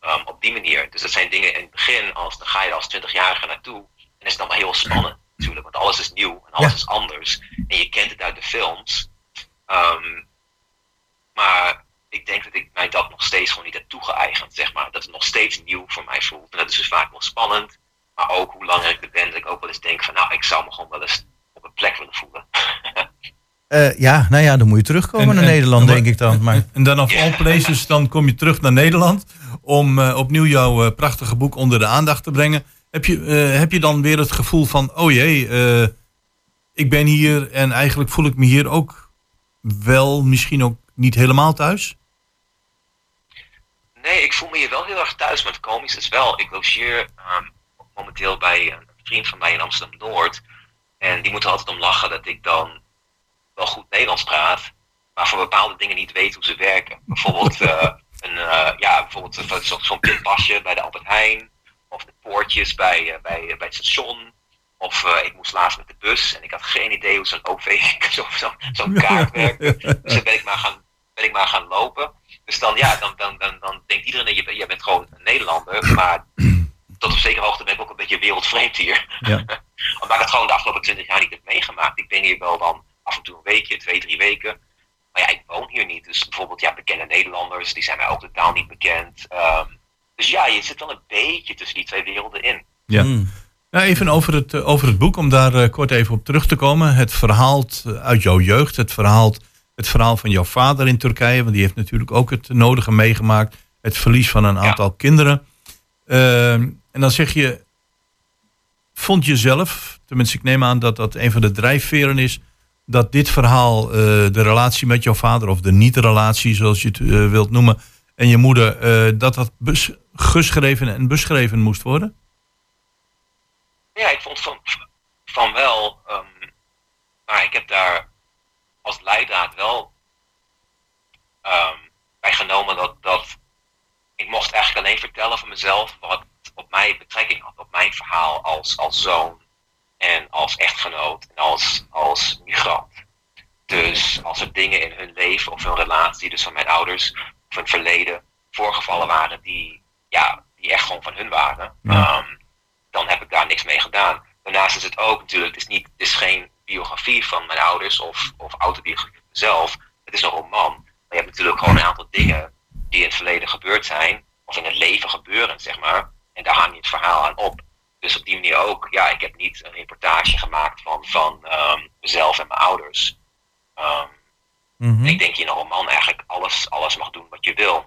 Ehm, op die manier. Dus dat zijn dingen in het begin, als, dan ga je er als 20-jarige naartoe. En is het allemaal heel spannend natuurlijk. Want alles is nieuw en alles Ja. is anders. En je kent het uit de films. Ehm, maar ik denk dat ik mij dat nog steeds gewoon niet heb toegeëigend, zeg maar. Dat het nog steeds nieuw voor mij voelt. En dat is dus vaak wel spannend. Maar ook hoe langer ik er ben, dat ik ook wel eens denk van, nou, ik zou me gewoon wel eens op een plek willen voelen. Eh, ja, nou ja, dan moet je terugkomen En- naar en- Nederland, en- denk ik dan. Maar En dan of all places, dan kom je terug naar Nederland om eh, opnieuw jouw eh, prachtige boek onder de aandacht te brengen. Heb je, eh, heb je dan weer het gevoel van, oh jee, eh, ik ben hier en eigenlijk voel ik me hier ook wel misschien ook niet helemaal thuis? Nee, ik voel me hier wel heel erg thuis. Maar het komisch is wel, ik logeer ehm, momenteel bij een vriend van mij in Amsterdam-Noord. En die moet er altijd om lachen dat ik dan wel goed Nederlands praat. Maar voor bepaalde dingen niet weet hoe ze werken. Bijvoorbeeld, eh, een, eh, ja, bijvoorbeeld eh, zo- zo'n pinpasje bij de Albert Heijn. Of de poortjes bij, bij, bij het station. Of ik moest laatst met de bus en ik had geen idee hoe zo'n OV, zo- zo- zo'n kaart werkte. Dus dan ben ik maar gaan, ben ik maar gaan lopen. Dus dan, ja, dan, dan, dan, dan denkt iedereen dat je, jij bent gewoon een Nederlander. Maar tot op zekere hoogte ben ik ook een beetje wereldvreemd hier. Ja. Omdat ik het gewoon de afgelopen twintig jaar niet heb meegemaakt. Ik ben hier wel dan af en toe een weekje, twee, drie weken. Maar ja, ik woon hier niet. Dus bijvoorbeeld, ja, bekende Nederlanders, die zijn mij ook totaal niet bekend. Ehm, dus ja, je zit wel een beetje tussen die twee werelden in. Ja. Hmm. Nou, even over het, eh, over het boek, om daar eh, kort even op terug te komen. Het verhaal eh, uit jouw jeugd, het verhaal, het verhaal van jouw vader in Turkije, want die heeft natuurlijk ook het nodige meegemaakt. Het verlies van een aantal kinderen. Ehm, en dan zeg je, vond je zelf, tenminste ik neem aan dat dat een van de drijfveren is, dat dit verhaal, eh, de relatie met jouw vader, of de niet-relatie zoals je het eh, wilt noemen, en je moeder, eh, dat dat geschreven en beschreven moest worden? Ja, ik vond van, van wel. ehm, maar ik heb daar als leidraad wel ehm, bij genomen dat, dat ik mocht eigenlijk alleen vertellen van mezelf wat op mij betrekking had. Op mijn verhaal als, als zoon en als echtgenoot en als, als migrant. Dus als er dingen in hun leven of hun relatie, dus van mijn ouders of hun verleden, voorgevallen waren die, ja, die echt gewoon van hun waren. Ja. ehm, dan heb ik daar niks mee gedaan. Daarnaast is het ook natuurlijk, het is, niet, het is geen biografie van mijn ouders of, of autobiografie van mezelf. Het is een roman. Maar je hebt natuurlijk gewoon een aantal dingen die in het verleden gebeurd zijn, of in het leven gebeuren, zeg maar. En daar hang je het verhaal aan op. Dus op die manier ook, ja, ik heb niet een reportage gemaakt van, van ehm, mezelf en mijn ouders. Ehm, Mhm. Ik denk je in een roman eigenlijk alles, alles mag doen wat je wil.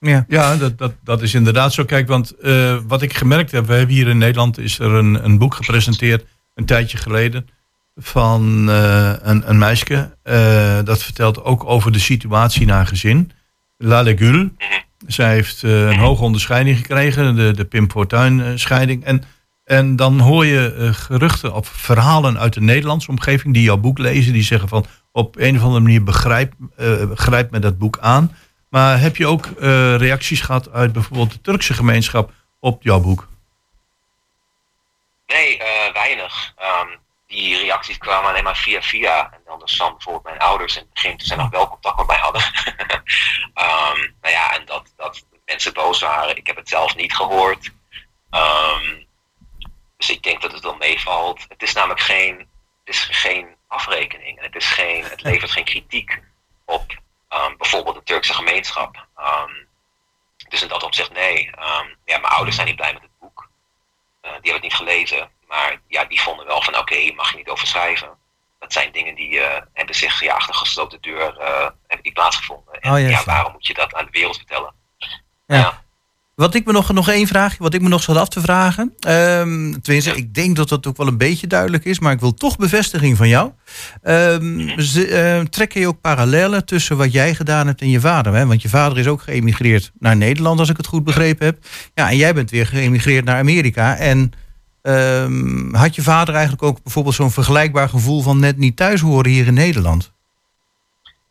Ja. Ja, dat, dat, dat is inderdaad zo. Kijk, want eh, wat ik gemerkt heb, we hebben hier in Nederland is er een, een boek gepresenteerd een tijdje geleden van eh, een, een meisje. eh, dat vertelt ook over de situatie in haar gezin. La Legule. Zij heeft eh, een hoge onderscheiding gekregen, de, de Pim Fortuyn eh. En, en dan hoor je eh, geruchten of verhalen uit de Nederlandse omgeving die jouw boek lezen. Die zeggen van op een of andere manier begrijp, grijp me dat boek aan. Maar heb je ook reacties gehad uit bijvoorbeeld de Turkse gemeenschap op jouw boek? Nee, weinig. Ehm, die reacties kwamen alleen maar via via. En dan van bijvoorbeeld mijn ouders het begin, zij nog wel contact met mij hadden. Ehm, nou ja, en dat, dat mensen boos waren. Ik heb het zelf niet gehoord. Ehm, dus ik denk dat het wel meevalt. Het is namelijk geen, het is geen afrekening. En het, is geen, het levert geen kritiek op ehm, bijvoorbeeld de Turkse gemeenschap. Dus in dat opzicht nee. Ja, mijn ouders zijn niet blij met het boek. Eh, die hebben het niet gelezen. Maar ja, die vonden wel van oké, hier mag je niet over schrijven. Dat zijn dingen die eh, hebben zich ja, achter gesloten deur eh, hebben die plaatsgevonden. En Oh, ja, waarom moet je dat aan de wereld vertellen? Ja. Wat ik me nog, nog één vraagje, wat ik me nog zat af te vragen. Ehm tenminste, ik denk dat dat ook wel een beetje duidelijk is, maar ik wil toch bevestiging van jou. Ehm ze, eh, trek je ook parallellen tussen wat jij gedaan hebt en je vader? Hè? Want je vader is ook geëmigreerd naar Nederland, als ik het goed begrepen heb. Ja, en jij bent weer geëmigreerd naar Amerika. En ehm, had je vader eigenlijk ook bijvoorbeeld zo'n vergelijkbaar gevoel van net niet thuis horen hier in Nederland?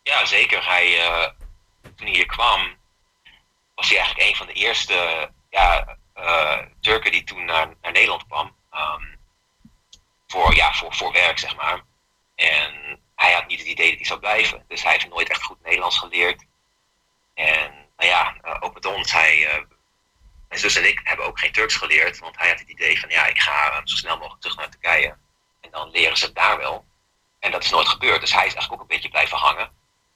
Ja, zeker. Hij, eh, toen hij hier kwam, was hij eigenlijk een van de eerste ja, eh, Turken die toen naar, Nederland kwam. Ehm, voor, ja, voor, voor werk, zeg maar. En hij had niet het idee dat hij zou blijven. Dus hij heeft nooit echt goed Nederlands geleerd. En nou ja, eh, ook met ons, hij, mijn zus en ik hebben ook geen Turks geleerd. Want hij had het idee van, ja, ik ga zo snel mogelijk terug naar Turkije. En dan leren ze het daar wel. En dat is nooit gebeurd. Dus hij is eigenlijk ook een beetje blijven hangen.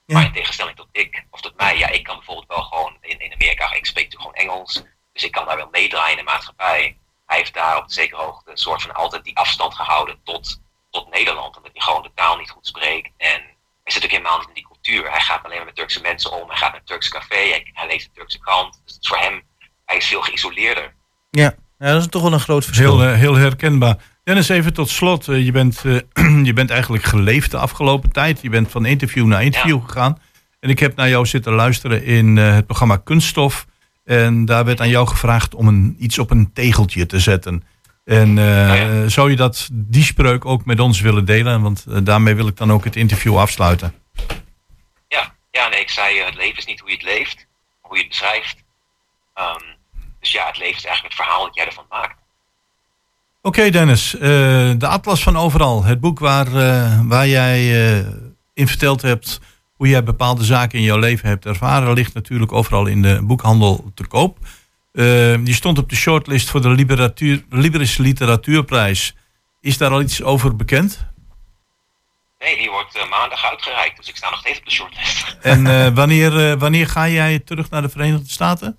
Maar in tegenstelling tot ik, of tot mij, ja, ik kan bijvoorbeeld wel gewoon in, in Amerika, ik spreek natuurlijk gewoon Engels. Dus ik kan daar wel meedraaien in de maatschappij. Hij heeft daar op een zekere hoogte een soort van altijd die afstand gehouden tot, tot Nederland. Omdat hij gewoon de taal niet goed spreekt. En hij zit ook helemaal niet in die cultuur. Hij gaat alleen maar met Turkse mensen om. Hij gaat naar een Turks café. Hij, hij leest de Turkse krant. Dus het is voor hem, hij is veel geïsoleerder. Ja, ja dat is toch wel een groot verschil. Heel, eh, heel herkenbaar. Dennis, even tot slot. Eh, je, bent, eh, je bent eigenlijk geleefd de afgelopen tijd. Je bent van interview naar interview gegaan. En ik heb naar jou zitten luisteren in eh, het programma Kunststof. En daar werd aan jou gevraagd om een, iets op een tegeltje te zetten. En eh, zou je dat, die spreuk ook met ons willen delen? Want daarmee wil ik dan ook het interview afsluiten. Ja, ja nee, ik zei, het leven is niet hoe je het leeft, hoe je het beschrijft. Ehm, dus ja, het leven is eigenlijk het verhaal dat jij ervan maakt. Oké Dennis, eh, de Atlas van Overal. Het boek waar, eh, waar jij eh, in verteld hebt hoe jij bepaalde zaken in jouw leven hebt ervaren... ligt natuurlijk overal in de boekhandel te koop. Die stond op de shortlist voor de Literatuur, Liberis Literatuurprijs. Is daar al iets over bekend? Nee, die wordt maandag uitgereikt, dus ik sta nog steeds op de shortlist. En wanneer, wanneer ga jij terug naar de Verenigde Staten?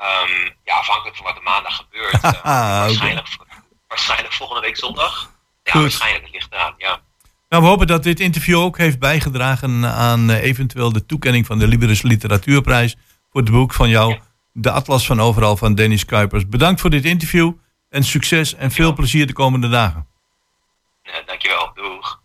Ehm, ja, afhankelijk van wat er maandag gebeurt. eh, oké. waarschijnlijk, waarschijnlijk volgende week zondag. Ja, Goed. waarschijnlijk, het ligt eraan, ja. Nou, we hopen dat dit interview ook heeft bijgedragen aan eh, eventueel de toekenning van de Liberis Literatuurprijs voor het boek van jou, De Atlas van Overal van Dennis Kuipers. Bedankt voor dit interview en succes en veel plezier de komende dagen. Eh, dankjewel, doeg.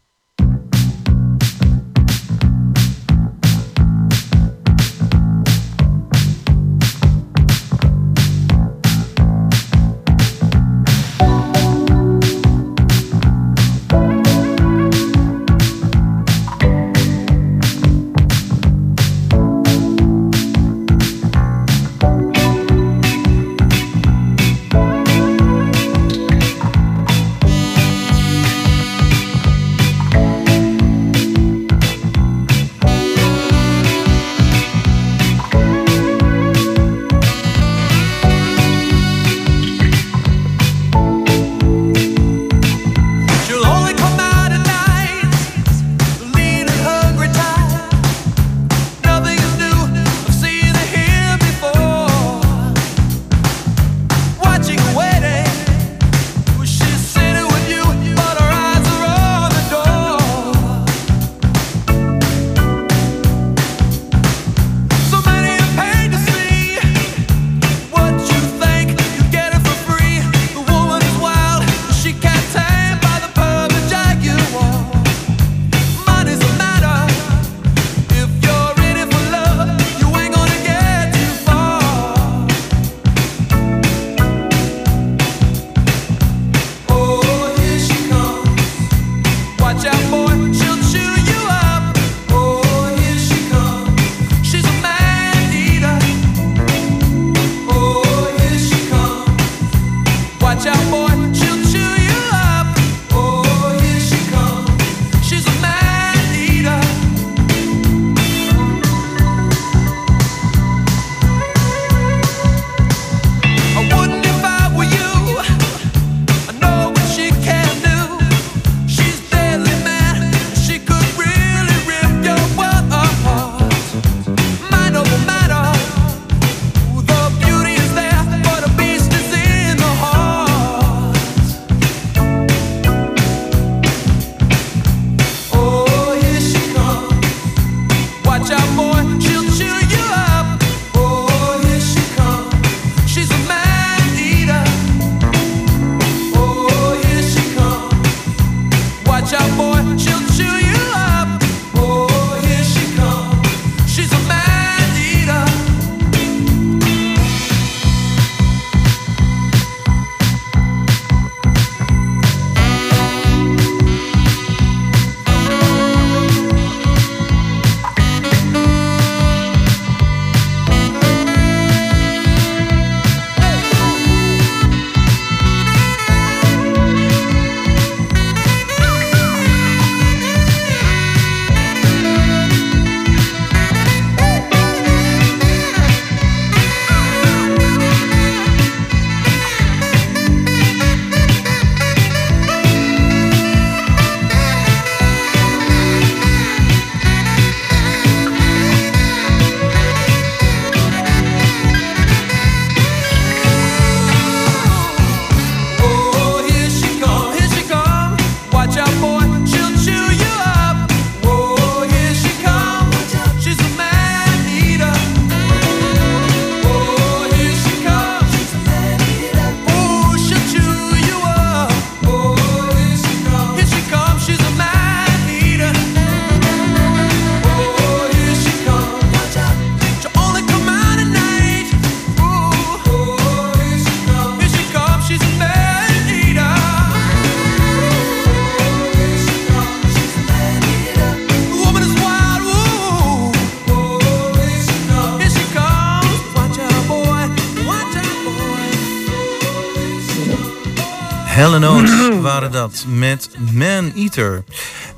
Helen Oates waren dat met Man Eater.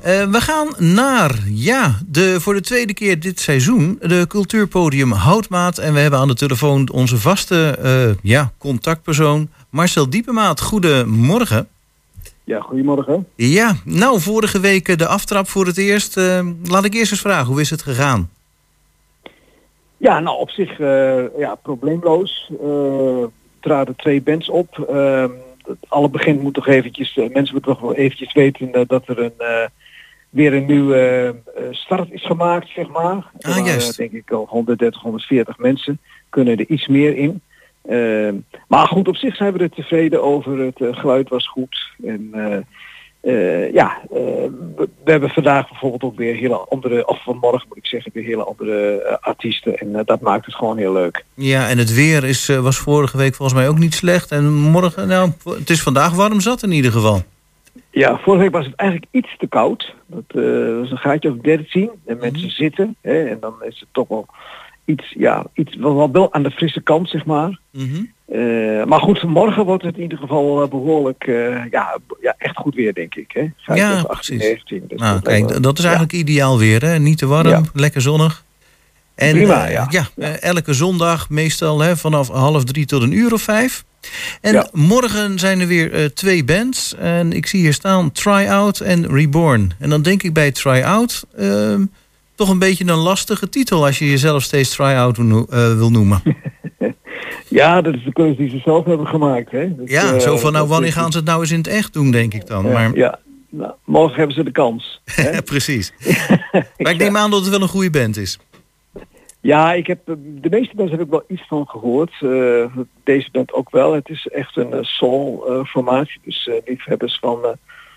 Eh, we gaan naar, ja, de, voor de tweede keer dit seizoen... de cultuurpodium Houtmaat. En we hebben aan de telefoon onze vaste eh, ja, contactpersoon... Marcel Diepemaat. Goedemorgen. Ja, goedemorgen. Ja, nou, vorige week eh, de aftrap voor het eerst. Laat ik eerst eens vragen, hoe is het gegaan? Ja, nou op zich eh, ja, probleemloos. Eh traden twee bands op. Ehm, het alle begin moet toch eventjes, eh, mensen moeten toch wel eventjes weten eh, dat er een, eh, weer een nieuwe start is gemaakt, zeg maar. Er Ah, waren, denk ik al 130, 140 mensen. Kunnen er iets meer in. Maar goed, op zich zijn we er tevreden over. Het geluid was goed. En eh, ja, eh, we, we hebben vandaag bijvoorbeeld ook weer hele andere, of vanmorgen moet ik zeggen, weer hele andere eh, artiesten. En dat maakt het gewoon heel leuk. Ja, en het weer is, was vorige week volgens mij ook niet slecht. En morgen, nou, het is vandaag warm zat in ieder geval. Ja, vorige week was het eigenlijk iets te koud. Dat was een gaatje of 13 en mensen zitten. Hè, en dan is het toch wel iets, ja, iets wel, wel- wel aan de frisse kant, zeg maar. Mhm. Eh, maar goed, vanmorgen wordt het in ieder geval eh, behoorlijk, eh, ja, ja, echt goed weer, denk ik. Hè? Ja, of 18, precies. 19, dus Nou, dat kijk, is ja. eigenlijk ideaal weer, hè? Niet te warm, Ja. lekker zonnig. En Prima, ja. eh, elke zondag meestal hè, vanaf half drie tot een uur of vijf. En Ja. morgen zijn er weer twee bands. En ik zie hier staan Try Out en Reborn. En dan denk ik bij Try Out ehm, toch een beetje een lastige titel als je jezelf steeds Try Out wil no- eh, wil noemen. Ja, dat is de keuze die ze zelf hebben gemaakt. Hè? Dus, Ja, eh, zo van nou wanneer gaan ze het nou eens in het echt doen, denk ik dan. Ja, Maar ja. Nou, morgen hebben ze de kans. hè? precies. Maar ik neem aan dat het wel een goede band is. Ja, ik heb, eh, de meeste mensen heb ik wel iets van gehoord. Eh, deze band ook wel. Het is echt een eh, soul eh, formatie. Dus liefhebbers van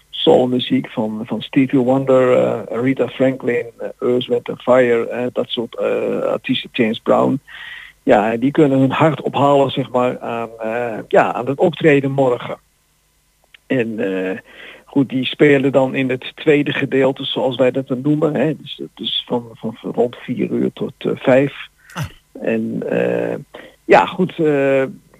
soulmuziek van, van Stevie Wonder, Rita Franklin, Earth, Wind Fire, dat soort artiesten, James Brown. Ja, die kunnen hun hart ophalen zeg maar aan, eh, ja, aan het optreden morgen. En eh, goed, die spelen dan in het tweede gedeelte, zoals wij dat dan noemen. Hè? Dus, dus van, van rond vier uur tot eh, vijf. En eh, ja, goed,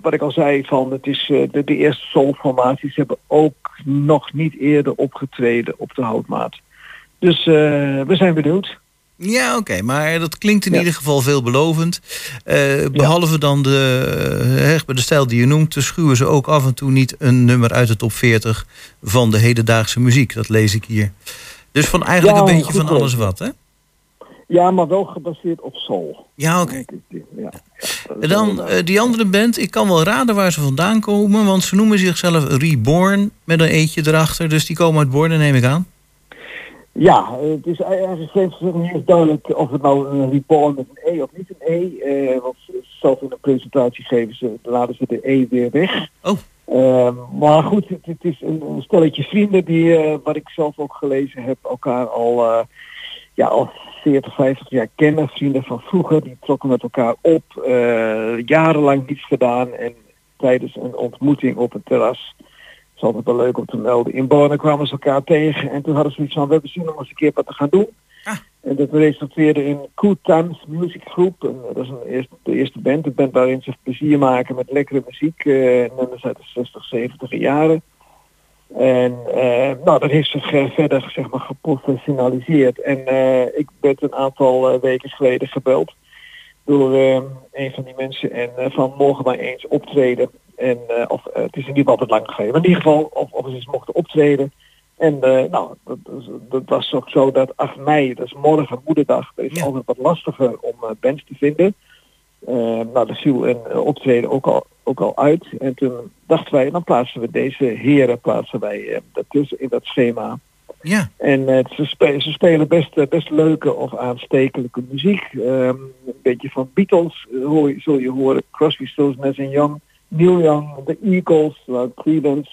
wat ik al zei, van het is de, de eerste soulformaties hebben ook nog niet eerder opgetreden op de houtmaat. Dus we zijn benieuwd. Ja, oké, maar dat klinkt in Ja. ieder geval veelbelovend. Eh, behalve dan de, hè, de stijl die je noemt, schuwen ze ook af en toe niet een nummer uit de top 40 van de hedendaagse muziek. Dat lees ik hier. Dus van eigenlijk Ja, een beetje van alles wat, hè? Ja, maar wel gebaseerd op soul. Ja, oké. Ja, En dan eh, die andere band, ik kan wel raden waar ze vandaan komen, want ze noemen zichzelf Reborn met een eetje erachter. Dus die komen uit Borne, neem ik aan. Ja, het is eigenlijk steeds niet eens duidelijk of het nou een reborn met een E of niet een E. eh, want zelf in een presentatie geven ze, laten ze de E weer weg. Oh. Ehm, maar goed, het, het is een, een stelletje vrienden die, eh, wat ik zelf ook gelezen heb, elkaar al, eh, ja, al 40, 50 jaar kennen. Vrienden van vroeger, die trokken met elkaar op. jarenlang niets gedaan en tijdens een ontmoeting op het terras is altijd wel leuk om te melden. In Borne kwamen ze elkaar tegen en toen hadden ze zoiets van, we hebben zin om eens een keer wat te gaan doen. En dat resulteerde in Good Times Music Group. En dat is een eerste, de eerste band, een band waarin ze plezier maken met lekkere muziek, eh, nummers uit de 60, 70 jaren. En eh, nou, dat heeft zich eh, verder zeg maar, geprofessionaliseerd. En eh, ik werd een aantal eh, weken geleden gebeld door eh, een van die mensen en eh, van mogen wij eens optreden. En uh, of uh, het is in ieder geval wat lang geleden. Maar in ieder geval of, of ze eens mochten optreden. En uh, nou, dat, dat, was ook zo dat 8 mei, dat is morgen moederdag, dat is ja. altijd wat lastiger om uh, bands te vinden. nou, dat viel een optreden ook al, ook al uit. En toen dachten wij, dan plaatsen we deze heren plaatsen wij daartussen in dat schema. Ja. En ze, spelen, ze spelen best, best leuke of aanstekelijke muziek. Um, een beetje van Beatles hoor je, zul je horen. Crosby, Stills, Nash Young. Neil Young, de Eagles, Creedence,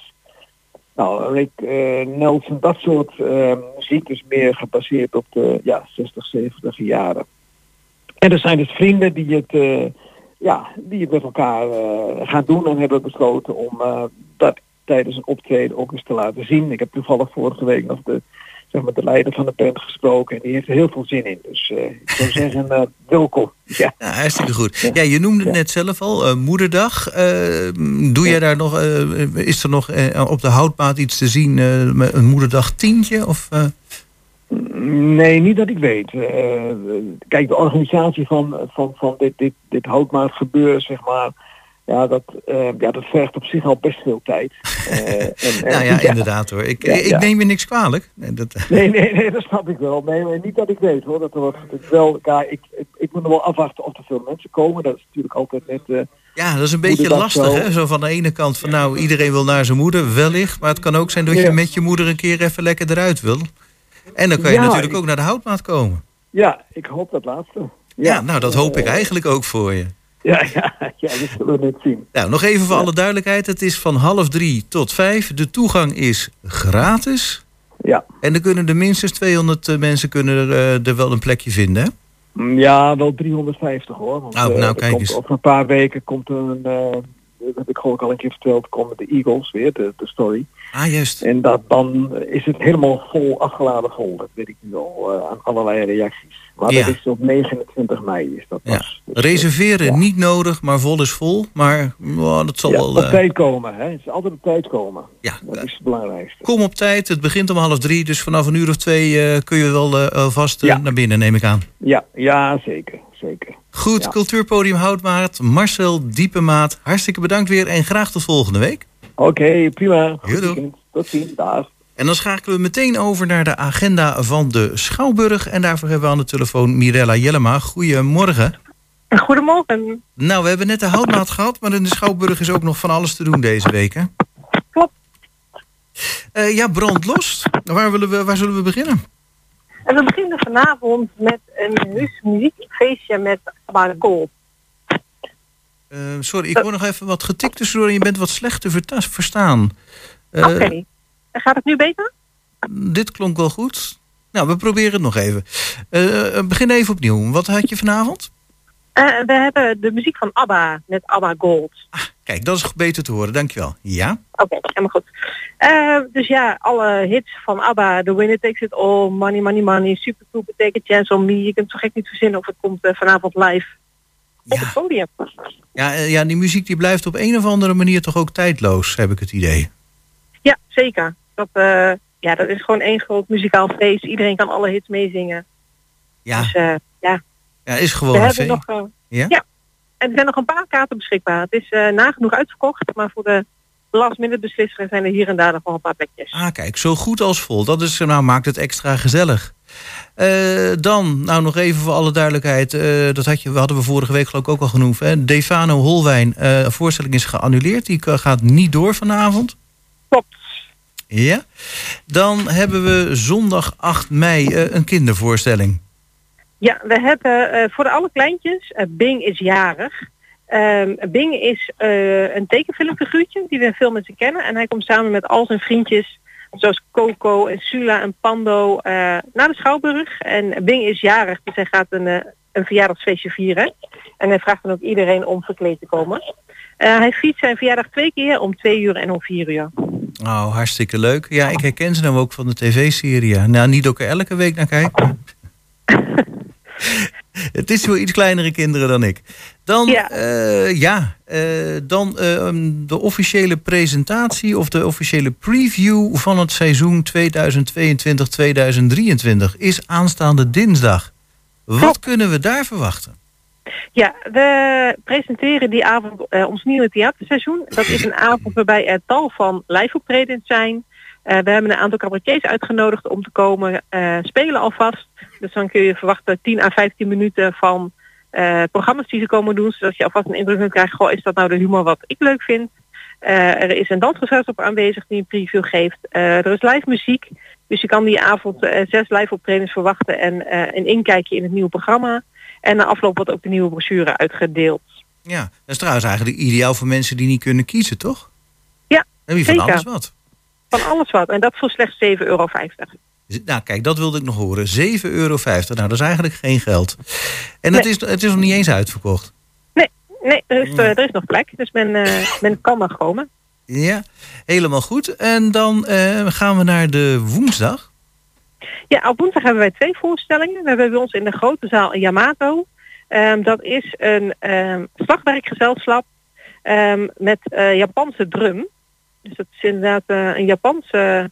nou, Rick Nelson, dat soort muziek is meer gebaseerd op de ja, 60, 70 jaren. En er zijn dus vrienden die het, ja, die het met elkaar gaan doen en hebben besloten om dat tijdens een optreden ook eens te laten zien. Ik heb toevallig vorige week nog de zeg maar, de leider van de band gesproken. En die heeft er heel veel zin in. Dus eh, ik zou zeggen, eh, welkom. Ja. Ja, hartstikke goed. Ja, je noemde het net zelf al, eh, moederdag. Doe jij daar nog, is er nog op de houtmaat iets te zien, een moederdag tientje? Of? Nee, niet dat ik weet. Kijk, de organisatie van, van, van dit, dit, dit houtmaat gebeuren, zeg maar, ja dat, eh, ja, dat vergt op zich al best veel tijd. Eh, en, en- nou ja, inderdaad hoor. Ik, Ja, ik ja. neem je niks kwalijk. Nee, dat, Nee, nee, nee, dat snap ik wel. Nee, maar niet dat ik weet hoor. Dat er wordt wel, ja, ik, ik, ik moet nog wel afwachten of er veel mensen komen. Dat is natuurlijk altijd net. eh, Ja, dat is een beetje lastig, zo. hè? Zo van de ene kant van, nou, iedereen wil naar zijn moeder, wellicht. Maar het kan ook zijn dat je met je moeder een keer even lekker eruut wil. En dan kan je natuurlijk ik- ook naar de houtmaat komen. ja, ik hoop dat laatste. Ja, nou, dat hoop ik eigenlijk ook voor je. Ja, ja, ja, dat zullen we net zien. Nou, nog even voor alle duidelijkheid. Het is van half drie tot vijf. De toegang is gratis. Ja. En er kunnen er minstens 200 eh, mensen kunnen er, eh, er wel een plekje vinden, hè? Mm, Ja, wel 350 hoor. Want, Oh, eh, nou, kijk komt, eens. Over een paar weken komt er een, eh, dat heb ik geloof ik al een keer verteld, komen de Eagles weer, de, de story. Ah, juist. En dat, dan is het helemaal vol, afgeladen vol. Dat weet ik nu al aan allerlei reacties. Maar Ja. dat is op 29 mei is dat Ja. pas. Dus, Reserveren ja. niet nodig, maar vol is vol. Maar oh, dat zal ja, wel... op eh, tijd komen. Hè. Het is altijd op tijd komen. ja, Dat eh, is het belangrijkste. kom op tijd. Het begint om half drie. Dus vanaf een uur of twee eh, kun je wel eh, eh, Ja. naar binnen, neem ik aan. Ja, ja zeker. zeker. Goed. Cultuurpodium Houtmaat. Marcel Diepemaat. Hartstikke bedankt weer en graag tot volgende week. Oké, prima. Goed weekend. Tot ziens. Dag. En dan schakelen we meteen over naar de agenda van de Schouwburg. En daarvoor hebben we aan de telefoon Mirella Jellema. Goedemorgen. Goedemorgen. Nou, we hebben net de houtmaat gehad, maar in de Schouwburg is ook nog van alles te doen deze week, hè? Klopt. Eh, ja, brand los. Waar, willen we, waar zullen we beginnen? En we beginnen vanavond met een heus muziekfeestje met Abba Gold. Eh, sorry, ik hoor nog even wat getikt tussendoor en je bent wat slecht te verstaan. Eh, Oké. Gaat het nu beter? Dit klonk wel goed. Nou, we proberen het nog even. Eh, eh, begin even opnieuw. Wat had je vanavond? Eh, we hebben de muziek van ABBA met ABBA Gold. Kijk, dat is beter te horen, dankjewel. Ja? Oké, helemaal goed. Dus ja, alle hits van ABBA, The Winner Takes It All, Money, Money, Money, Super Trooper, Take a Chance on Me. Je kunt zo gek niet verzinnen of het komt vanavond live op het podium. Ja, ja, die muziek die blijft op een of andere manier toch ook tijdloos, heb ik het idee. Ja, zeker. Dat, eh, ja, dat is gewoon één groot muzikaal feest. Iedereen kan alle hits meezingen. Ja, Dus eh, ja, ja is gewoon we een nog... eh, Ja? Ja. En er zijn nog een paar kaarten beschikbaar. Het is nagenoeg uitverkocht, maar voor de last minute beslissers zijn er hier en daar nog wel een paar plekjes. Ah, kijk, zo goed als vol. Dat is, nou, maakt het extra gezellig. Dan, nou nog even voor alle duidelijkheid. dat had je, hadden we vorige week geloof ik ook al genoemd. Hè? Defano Holwijn, een voorstelling is geannuleerd. Die gaat niet door vanavond. Klopt. Ja. Dan hebben we zondag 8 mei eh, een kindervoorstelling. Ja, we hebben eh, voor de alle kleintjes, eh, Bing is jarig. Ehm, Bing is een tekenfilmfiguurtje die we veel mensen kennen. En hij komt samen met al zijn vriendjes, zoals Coco en Sula en Pando, naar de Schouwburg. En Bing is jarig, dus hij gaat een, een verjaardagsfeestje vieren. En hij vraagt dan ook iedereen om verkleed te komen. Hij viert zijn verjaardag twee keer om twee uur en om vier uur. Oh, hartstikke leuk. Ja, ik herken ze nou ook van de tv-serie. Nou, niet ook er elke week naar kijken. Het is wel iets kleinere kinderen dan ik. Dan, Ja. ja, ja eh, dan eh, um, de officiële presentatie of de officiële preview van het seizoen 2022-2023 is aanstaande dinsdag. Wat kunnen we daar verwachten? Ja, we presenteren die avond eh, ons nieuwe theaterseizoen. Dat is een avond waarbij er tal van live-optredens zijn. Eh, we hebben een aantal cabaretiers uitgenodigd om te komen eh, spelen alvast. Dus dan kun je verwachten 10 à 15 minuten van programma's die ze komen doen. Zodat je alvast een indruk kunt krijgen, goh, is dat nou de humor wat ik leuk vind? Er is een dansgezelschap aanwezig die een preview geeft. Er is live muziek. Dus je kan die avond zes live optredens verwachten en een inkijkje in het nieuwe programma. En na afloop wordt ook de nieuwe brochure uitgedeeld. Ja, dat is trouwens eigenlijk ideaal voor mensen die niet kunnen kiezen, toch? Ja, Dan heb je van alles wat. Van alles wat. En dat voor slechts 7,50 euro. Nou, kijk, dat wilde ik nog horen. 7,50 euro. Nou, dat is eigenlijk geen geld. En het, is, het is nog niet eens uitverkocht. Nee, nee er, is, eh, er is nog plek. Dus men, eh, men kan nog komen. Ja, helemaal goed. En dan eh, gaan we naar de woensdag. Ja, op woensdag hebben wij twee voorstellingen. We hebben bij ons in de grote zaal een Yamato. Ehm, dat is een ehm, slagwerkgezelschap ehm, met eh, Japanse drum. Dus dat is inderdaad eh, een Japanse,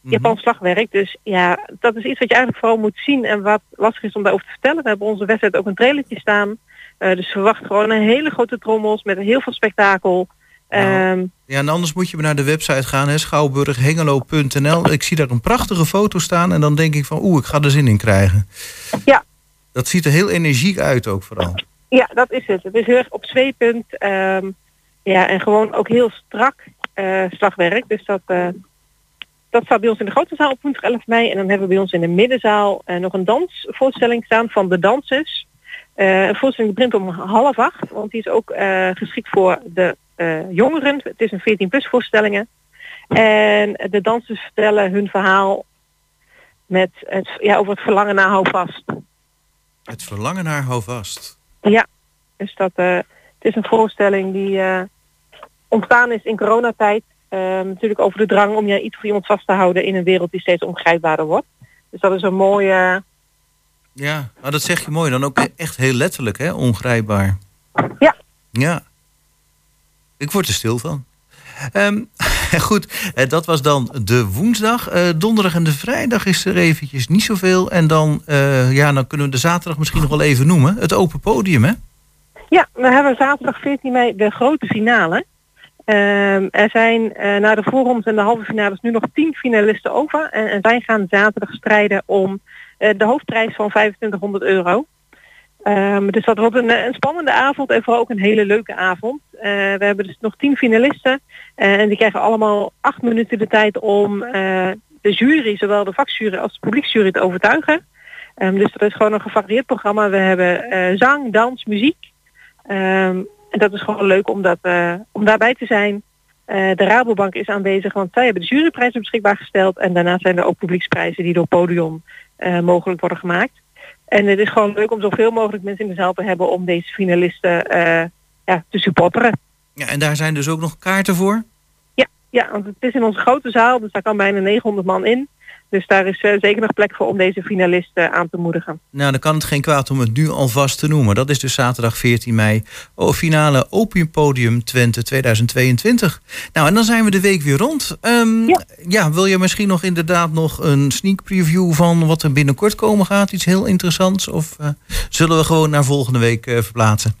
Japans slagwerk. Dus ja, dat is iets wat je eigenlijk vooral moet zien en wat lastig is om daarover te vertellen. We hebben onze wedstrijd ook een trailertje staan. Eh, dus verwacht gewoon een hele grote trommels met heel veel spektakel. Ehm, Ja, en anders moet je naar de website gaan, schouwburghengelo.nl. Ik zie daar een prachtige foto staan en dan denk ik van, oeh, ik ga er zin in krijgen. Ja. Dat ziet er heel energiek uit ook vooral. Ja, dat is het. Het is heel erg op zweepunt. ehm, ja, en gewoon ook heel strak eh, slagwerk. Dus dat, eh, dat staat bij ons in de grote zaal op woensdag 11 mei. En dan hebben we bij ons in de middenzaal eh, nog een dansvoorstelling staan van de dansers. Een voorstelling begint om half acht, want die is ook geschikt voor de jongeren. Het is een 14 plus voorstellingen. En de dansers vertellen hun verhaal met het, ja, over het verlangen naar houvast. Het verlangen naar houvast. Ja, dus dat, eh, het is een voorstelling die eh, ontstaan is in coronatijd. Eh, natuurlijk over de drang om je iets voor iemand vast te houden in een wereld die steeds ongrijpbaarder wordt. Dus dat is een mooie... Ja, maar dat zeg je mooi. Dan ook echt heel letterlijk, hè? Ongrijpbaar. Ja. Ja. Ik word er stil van. Ehm, goed, eh, dat was dan de woensdag. Eh, donderdag en de vrijdag is er eventjes niet zoveel. En dan, eh, ja, dan kunnen we de zaterdag misschien nog wel even noemen. Het open podium, hè? Ja, we hebben zaterdag 14 mei de grote finale. Ehm, er zijn eh na de voorrondes en de halve finales nu nog 10 finalisten over. En, en zij gaan zaterdag strijden om de hoofdprijs van 2500 euro. Ehm, dus dat wordt een, eh, een spannende avond en vooral ook een hele leuke avond. Eh, we hebben dus nog 10 finalisten. eh, en die krijgen allemaal acht minuten de tijd om de jury, zowel de vakjury als de publieksjury te overtuigen. Ehm, dus dat is gewoon een gevarieerd programma. We hebben zang, dans, muziek. Ehm, en dat is gewoon leuk om, om daarbij te zijn. De Rabobank is aanwezig, want zij hebben de juryprijzen beschikbaar gesteld. En daarna zijn er ook publieksprijzen die door Podium mogelijk worden gemaakt. En het is gewoon leuk om zoveel mogelijk mensen in de zaal te hebben om deze finalisten eh, ja, te supporteren. Ja, en daar zijn dus ook nog kaarten voor? Ja, ja, want het is in onze grote zaal, dus daar kan bijna 900 man in. Dus daar is eh, zeker nog plek voor om deze finalisten aan te moedigen. Nou, dan kan het geen kwaad om het nu alvast te noemen. Dat is dus zaterdag 14 mei. Finale Opium Podium Twente 2022. Nou, en dan zijn we de week weer rond. Ehm, ja. wil je misschien nog inderdaad nog een sneak preview van wat er binnenkort komen gaat? Iets heel interessants? Of eh, zullen we gewoon naar volgende week eh, verplaatsen?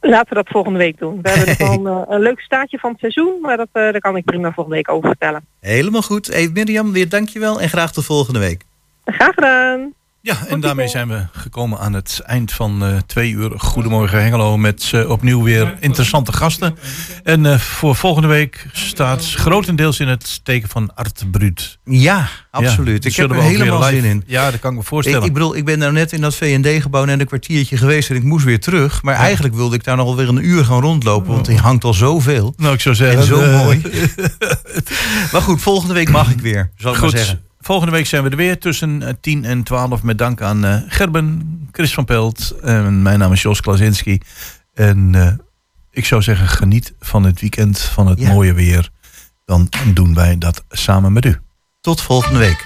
Laten we dat volgende week doen. We hebben gewoon eh, een leuk staartje van het seizoen, maar dat, eh, daar kan ik prima volgende week over vertellen. Helemaal goed. Hey, Mirjam, weer dankjewel en graag tot volgende week. Graag gedaan. Ja, en daarmee zijn we gekomen aan het eind van eh, twee uur. Goedemorgen Hengelo met eh, opnieuw weer interessante gasten. En eh, voor volgende week staat grotendeels in het teken van Art Brut. Ja, absoluut. ik heb er helemaal live- zin in. Ja, dat kan ik me voorstellen. Ik, ik bedoel, ik ben nou net in dat V&D-gebouw net een kwartiertje geweest en ik moest weer terug. Maar eigenlijk wilde ik daar nog wel weer een uur gaan rondlopen, want die hangt al zoveel. Nou, ik zou zeggen... En zo mooi. maar goed, volgende week mag ik weer, zal ik maar Goed, zeggen. Volgende week zijn we er weer tussen eh, 10 en 12. Met dank aan eh, Gerben, Chris van Pelt en mijn naam is Jos Klasinski. En eh, ik zou zeggen, geniet van het weekend, van het Ja. mooie weer. Dan doen wij dat samen met u. Tot volgende week.